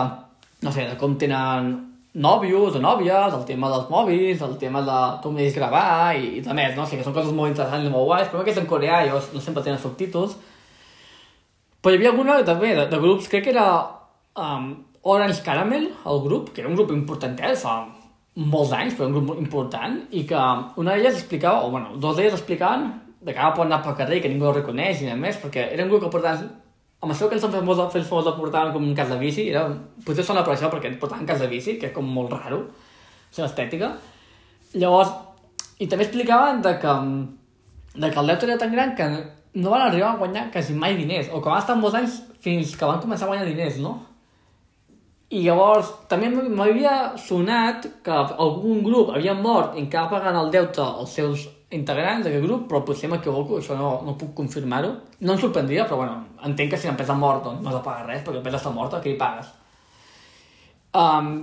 no sé, de com tenen nòvios o nòvies, el tema dels mòbils, el tema de com ells gravar i, i de més, no? O sigui, que són coses molt interessants i molt guais, però que és en coreà i no sempre tenen subtítols. Però hi havia alguna també de, de grups, crec que era um, Orange Caramel, el grup, que era un grup important, eh? Molts anys, però un grup important, i que una d'elles explicava, o bueno, dos d'elles explicaven de que ara pot anar pel carrer i que ningú el reconeix i més, perquè era un grup que portaven amb això que ens han fet molts, fet molts el portaven com un cas de bici, era, potser sona per això perquè portaven cas de bici, que és com molt raro, la seva estètica. Llavors, i també explicaven de que, de que el deute era tan gran que no van arribar a guanyar quasi mai diners, o que van estar molts anys fins que van començar a guanyar diners, no? I llavors, també m'havia sonat que algun grup havia mort encara pagant el deute als seus integrants d'aquest grup, però potser m'equivoco, això no, no puc confirmar-ho. No em sorprendria, però bueno, entenc que si l'empresa mort, doncs no has de pagar res, perquè l'empresa està morta, què hi pagues? Um,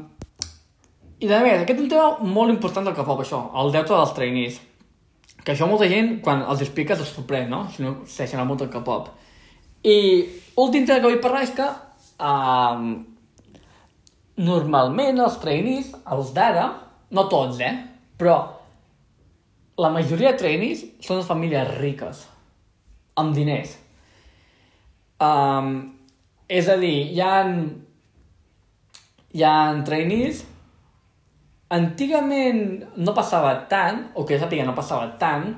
I de més, aquest és un tema molt important del K-pop, això, el deute dels trainees. Que això molta gent, quan els expliques, es sorprèn, no? Si no segueixen el món del K-pop. I últim tema que vull parlar és que um, normalment els trainees, els d'ara, no tots, eh? Però la majoria de trainees són de famílies riques, amb diners. Um, és a dir, hi ha, hi ha trainees... Antigament no passava tant, o que jo sàpiga no passava tant,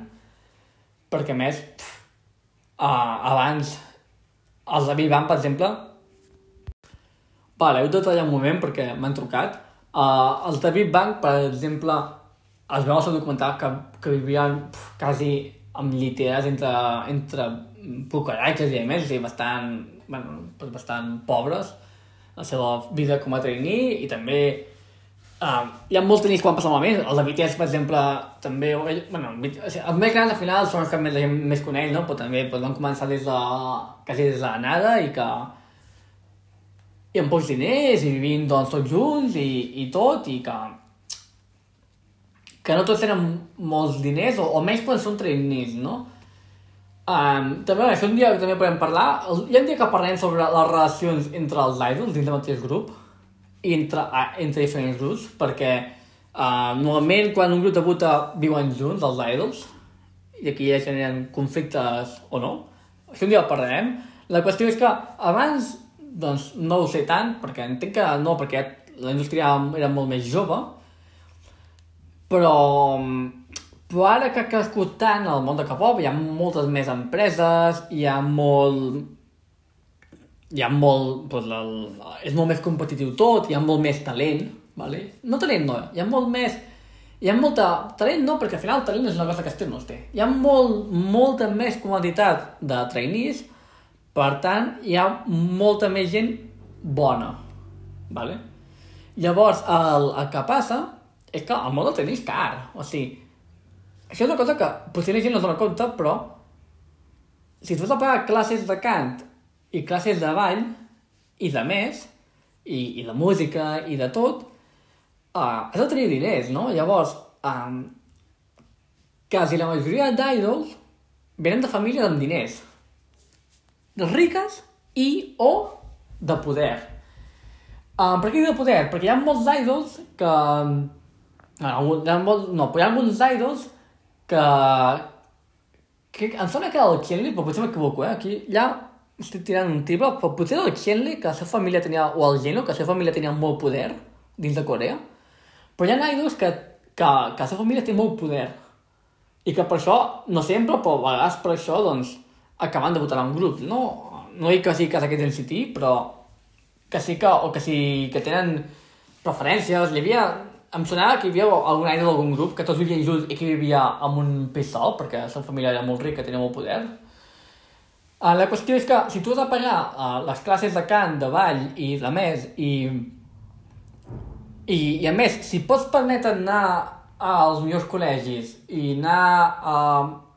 perquè més, pff, uh, abans els de Vivan, per exemple, Vale, heu de tallar un moment perquè m'han trucat. Uh, els de Big Bang, per exemple, es veu al seu documental que, que vivien pf, quasi amb lliteres entre, entre bucaratges i més, sigui, bastant, bueno, bastant pobres, la seva vida com a trainee i també uh, hi ha molts trainees que van passar malament, els de BTS, per exemple, també, bueno, els més grans al final són els que més, la gent més coneix, no? però també doncs, van començar des de, quasi des de la nada i que i amb pocs diners i vivint doncs, tots junts i, i tot i que que no tots tenen molts diners o, o menys quan són trainees, no? Um, també, això un dia que també podem parlar, hi ha un dia que parlem sobre les relacions entre els idols dins del mateix grup i entre, uh, entre diferents grups, perquè uh, normalment quan un grup debuta viuen junts, els idols, i aquí ja generen conflictes o no. Això un dia parlarem. La qüestió és que abans doncs no ho sé tant, perquè entenc que no, perquè la indústria era molt més jove, però, però ara que ha crescut tant el món de K-pop, hi ha moltes més empreses, hi ha molt... Hi ha molt... Doncs el, és molt més competitiu tot, hi ha molt més talent, vale? no talent no, hi ha molt més... Hi ha molta... Talent no, perquè al final talent és una cosa que este no es té. Hi ha molt, molta més quantitat de trainees per tant, hi ha molta més gent bona. Vale? Llavors, el, el que passa és que el món del tenis car. O sigui, això és una cosa que potser la gent no es dona compte, però si tu has de pagar classes de cant i classes de ball i de més, i, i de música i de tot, uh, has de tenir diners, no? Llavors, um, quasi la majoria d'idols venen de famílies amb diners riques i o de poder. Um, per què de poder? Perquè hi ha molts idols que... No, hi ha molts, no, però hi ha alguns idols que... que em sembla que era el Chenli, però potser m'equivoco, eh? Aquí ja estic tirant un triple, però potser el Chenli, que la seva família tenia, o el Geno, que la seva família tenia molt poder dins de Corea. Però hi ha idols que, que, que la seva família té molt poder. I que per això, no sempre, però a vegades per això, doncs, acabant de votar en un grup. No, no dic que sigui cas aquest NCT, però que sí que, o que sí que tenen preferències. Hi havia, em sonava que hi havia algun idol d'algun grup que tots vivien junts i que vivia amb un pis sol, perquè la seva família era molt rica, tenia molt poder. Uh, la qüestió és que si tu has de pagar uh, les classes de cant, de ball i de més, i, i, i a més, si pots permetre anar als millors col·legis i anar a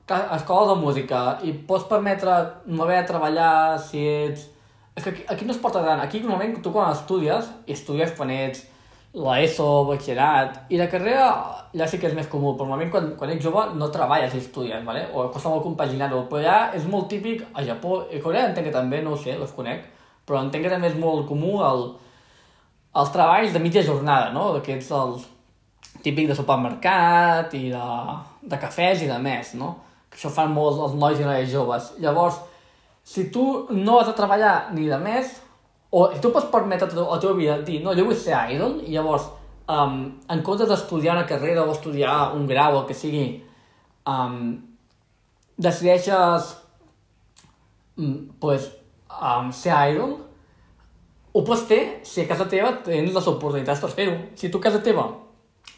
escola de música i pots permetre no haver de treballar si ets... És que aquí, aquí no es porta tant. Aquí normalment tu quan estudies, i estudies quan ets l'ESO, batxillerat, i la carrera ja sí que és més comú, però normalment quan, quan ets jove no treballes i estudies, ¿vale? o costa molt compaginar-ho, però ja és molt típic a Japó, i Corea entenc que també, no ho sé, els conec, però entenc que també és molt comú el, els treballs de mitja jornada, no? D'aquests els típic de supermercat i de, de cafès i de més, no? Això fan molts els nois i noies joves. Llavors, si tu no has de treballar ni de més, o tu pots permetre a la teva vida dir, no, jo vull ser idol, i llavors, um, en comptes d'estudiar una carrera o estudiar un grau o el que sigui, um, decideixes um, pues, um, ser idol, ho pots fer si a casa teva tens les oportunitats per fer-ho. Si tu a casa teva,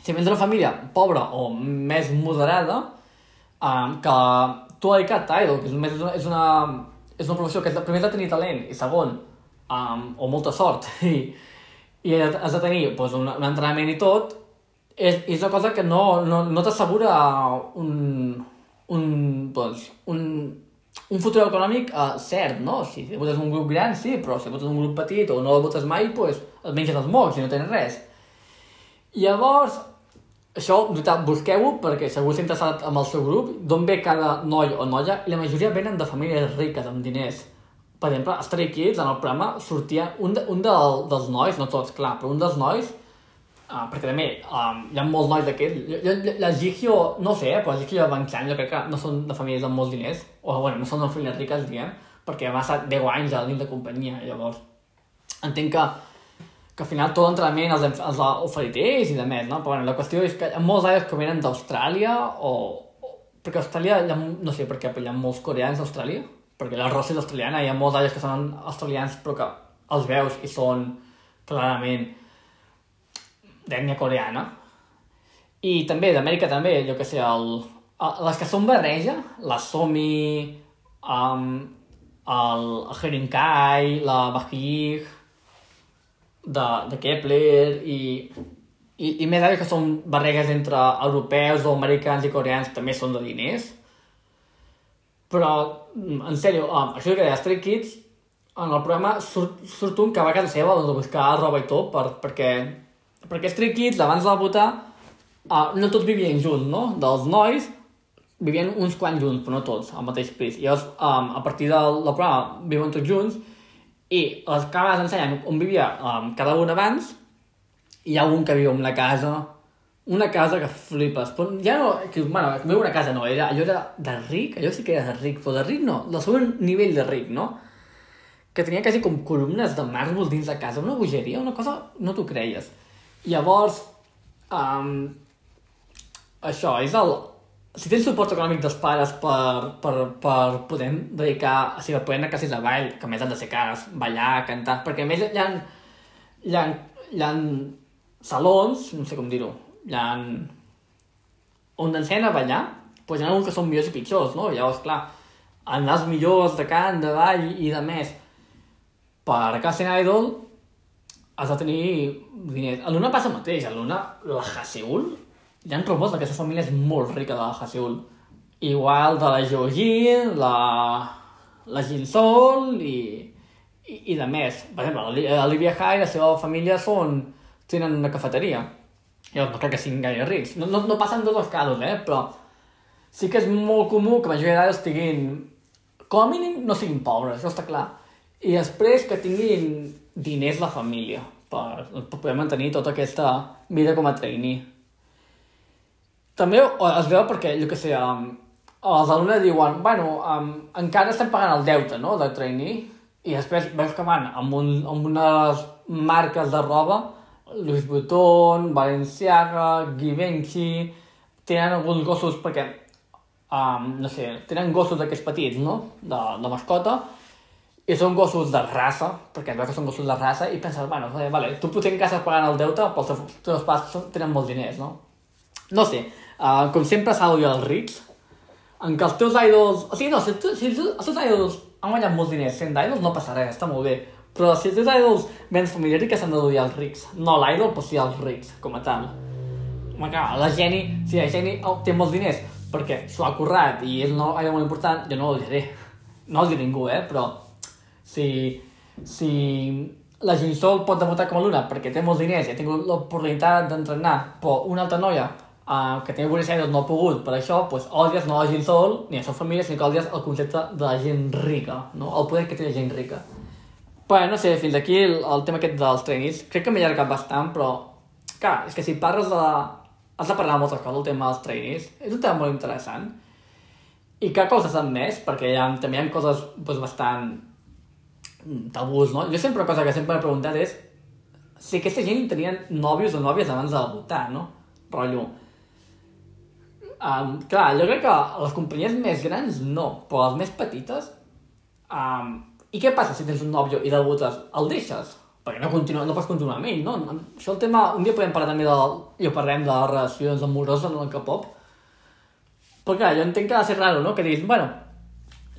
si vens d'una família pobra o més moderada, um, que tu has dedicat a idol, que és, una, és, una, és una professió que primer has de tenir talent i segon, um, o molta sort [LAUGHS] i, i has de tenir pues, un, un entrenament i tot, és, és una cosa que no, no, no t'assegura un, un, pues, un, un futur econòmic uh, cert, no? Si votes un grup gran, sí, però si votes un grup petit o no votes mai, pues, et menges els mocs i no tens res. Llavors, això, busqueu-ho perquè segur que interessat amb el seu grup, d'on ve cada noi o noia, i la majoria venen de famílies riques, amb diners. Per exemple, Stray Kids, en el programa, sortia un, de, un del, dels nois, no tots, clar, però un dels nois, uh, perquè també um, hi ha molts nois d'aquests, la Gigio, no sé, eh, però la Gigio i el Banchan jo crec que no són de famílies amb molts diners, o bueno, no són de famílies riques, diguem, perquè va estar 10 anys a dins de companyia, llavors. Entenc que, que al final tot l'entrenament els, els oferit ells i de més, no? Però bueno, la qüestió és que hi ha molts aies que venen d'Austràlia o, o... perquè Austràlia, ha, no sé per què, però hi ha molts coreans d'Austràlia, perquè la Rossi és australiana, hi ha molts d'elles que són australians però que els veus i són clarament d'ètnia coreana. I també d'Amèrica també, jo que sé, el, les que són barreja, la Somi, um, el, el Herinkai, la Bahig, de, de Kepler i, i, i més que són barreges entre europeus o americans i coreans també són de diners però, en sèrio, um, això que deia Stray Kids, en el programa surt, surt un que va a casa seva doncs, a buscar roba i tot, per, perquè, perquè Stray Kids, abans de votar, uh, no tots vivien junts, no? Dels nois, vivien uns quants junts, però no tots, al mateix pis. I llavors, um, a partir del, del programa, viuen tots junts, i les càmeres ensenyen on vivia um, cada un abans, i hi ha un que viu en la casa una casa que flipes. Però ja no... Que, bueno, que una casa no, era, allò era de ric, allò sí que era de ric, però de ric no, del segon nivell de ric, no? Que tenia quasi com columnes de màrmol dins de casa, una bogeria, una cosa... no t'ho creies. Llavors, um, això, és el... Si tens suport econòmic dels pares per, per, per poder dedicar, o sigui, poder anar a cases de ball, que més han de ser cares, ballar, cantar, perquè a més hi ha, hi ha, hi ha salons, no sé com dir-ho, hi ha... on ensenyen a ballar, doncs hi ha alguns que són millors i pitjors, no? Llavors, clar, en els millors de cant, de ball i de més, per acabar sent idol, has de tenir diners. A l'Una passa el mateix, a l'Una, la Haseul, hi ha robots d'aquesta família és molt rica de la Haseul. Igual de la Jojin, la, la Jinsol i, i, i de més. Per exemple, l'Olivia High i la seva família són, tenen una cafeteria. Jo no crec que siguin gaire rics. No, no, no passen tots els casos, eh? Però sí que és molt comú que la majoria d'edats estiguin... Com a mínim no siguin pobres, això està clar. I després que tinguin diners la família per, per poder mantenir tota aquesta vida com a trainee. També es veu perquè, jo que sé, um, els alumnes diuen, bueno, um, encara estem pagant el deute, no?, de trainee, i després veus que van amb, un, amb unes marques de roba Louis Vuitton, Balenciaga, Givenchy, tenen alguns gossos perquè, um, no sé, tenen gossos d'aquests petits, no?, de, de mascota, i són gossos de raça, perquè veus que són gossos de raça, i penses, bueno, vale, tu potser encara estàs pagant el deute, però els teus pares tenen molts diners, no? No sé, uh, com sempre s'ha d'odiar els rics, en què els teus idols... O sigui, no, si, tu, si els teus idols han guanyat molts diners sent idols, no passa res, està molt bé. Però si els teus idols vens famílies riques s'han de odiar els rics. No l'idol, però sí els rics, com a tal. Home, la Jenny, si la Jenny oh, té molts diners perquè s'ho ha currat i és una idol molt important, jo no ho diré. No ho diré ningú, eh, però si, si la Ginsol pot debutar com a Luna perquè té molts diners i ha tingut l'oportunitat d'entrenar, però una altra noia uh, que té bones idols no ha pogut per això, doncs odies no la Ginsol ni a la seva família, sinó que odies el concepte de la gent rica, no? el poder que té la gent rica. Bé, no sé, fins aquí el, el tema aquest dels trainees. Crec que m'he allargat bastant, però... Clar, és que si parles de la... Has de parlar moltes coses, el tema dels trainees. És un tema molt interessant. I cada cosa s'ha més, perquè hi ha, també hi ha coses doncs, bastant tabús, no? Jo sempre una cosa que sempre m'he preguntat és si aquesta gent tenien nòvios o nòvies abans de votar, no? Rotllo. Um, clar, jo crec que les companyies més grans no, però les més petites um, i què passa si tens un nòvio i debutes? El deixes? Perquè no, continua, no pots continuar amb ell, no? Això el tema... Un dia podem parlar també de... I ho parlem de les relacions amoroses en el K-pop. Però clar, jo entenc que ha de ser raro, no? Que diguis, bueno,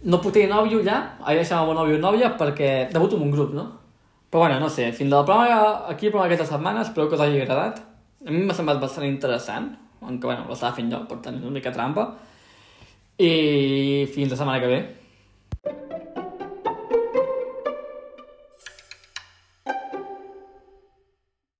no puc tenir nòvio ja, he deixat el meu nòvio o nòvia perquè debuto en un grup, no? Però bueno, no sé, fins al programa, aquí el programa aquesta setmana, espero que us hagi agradat. A mi m'ha semblat bastant interessant, aunque bueno, l'estava fent jo, per tant una mica trampa. I fins la setmana que ve.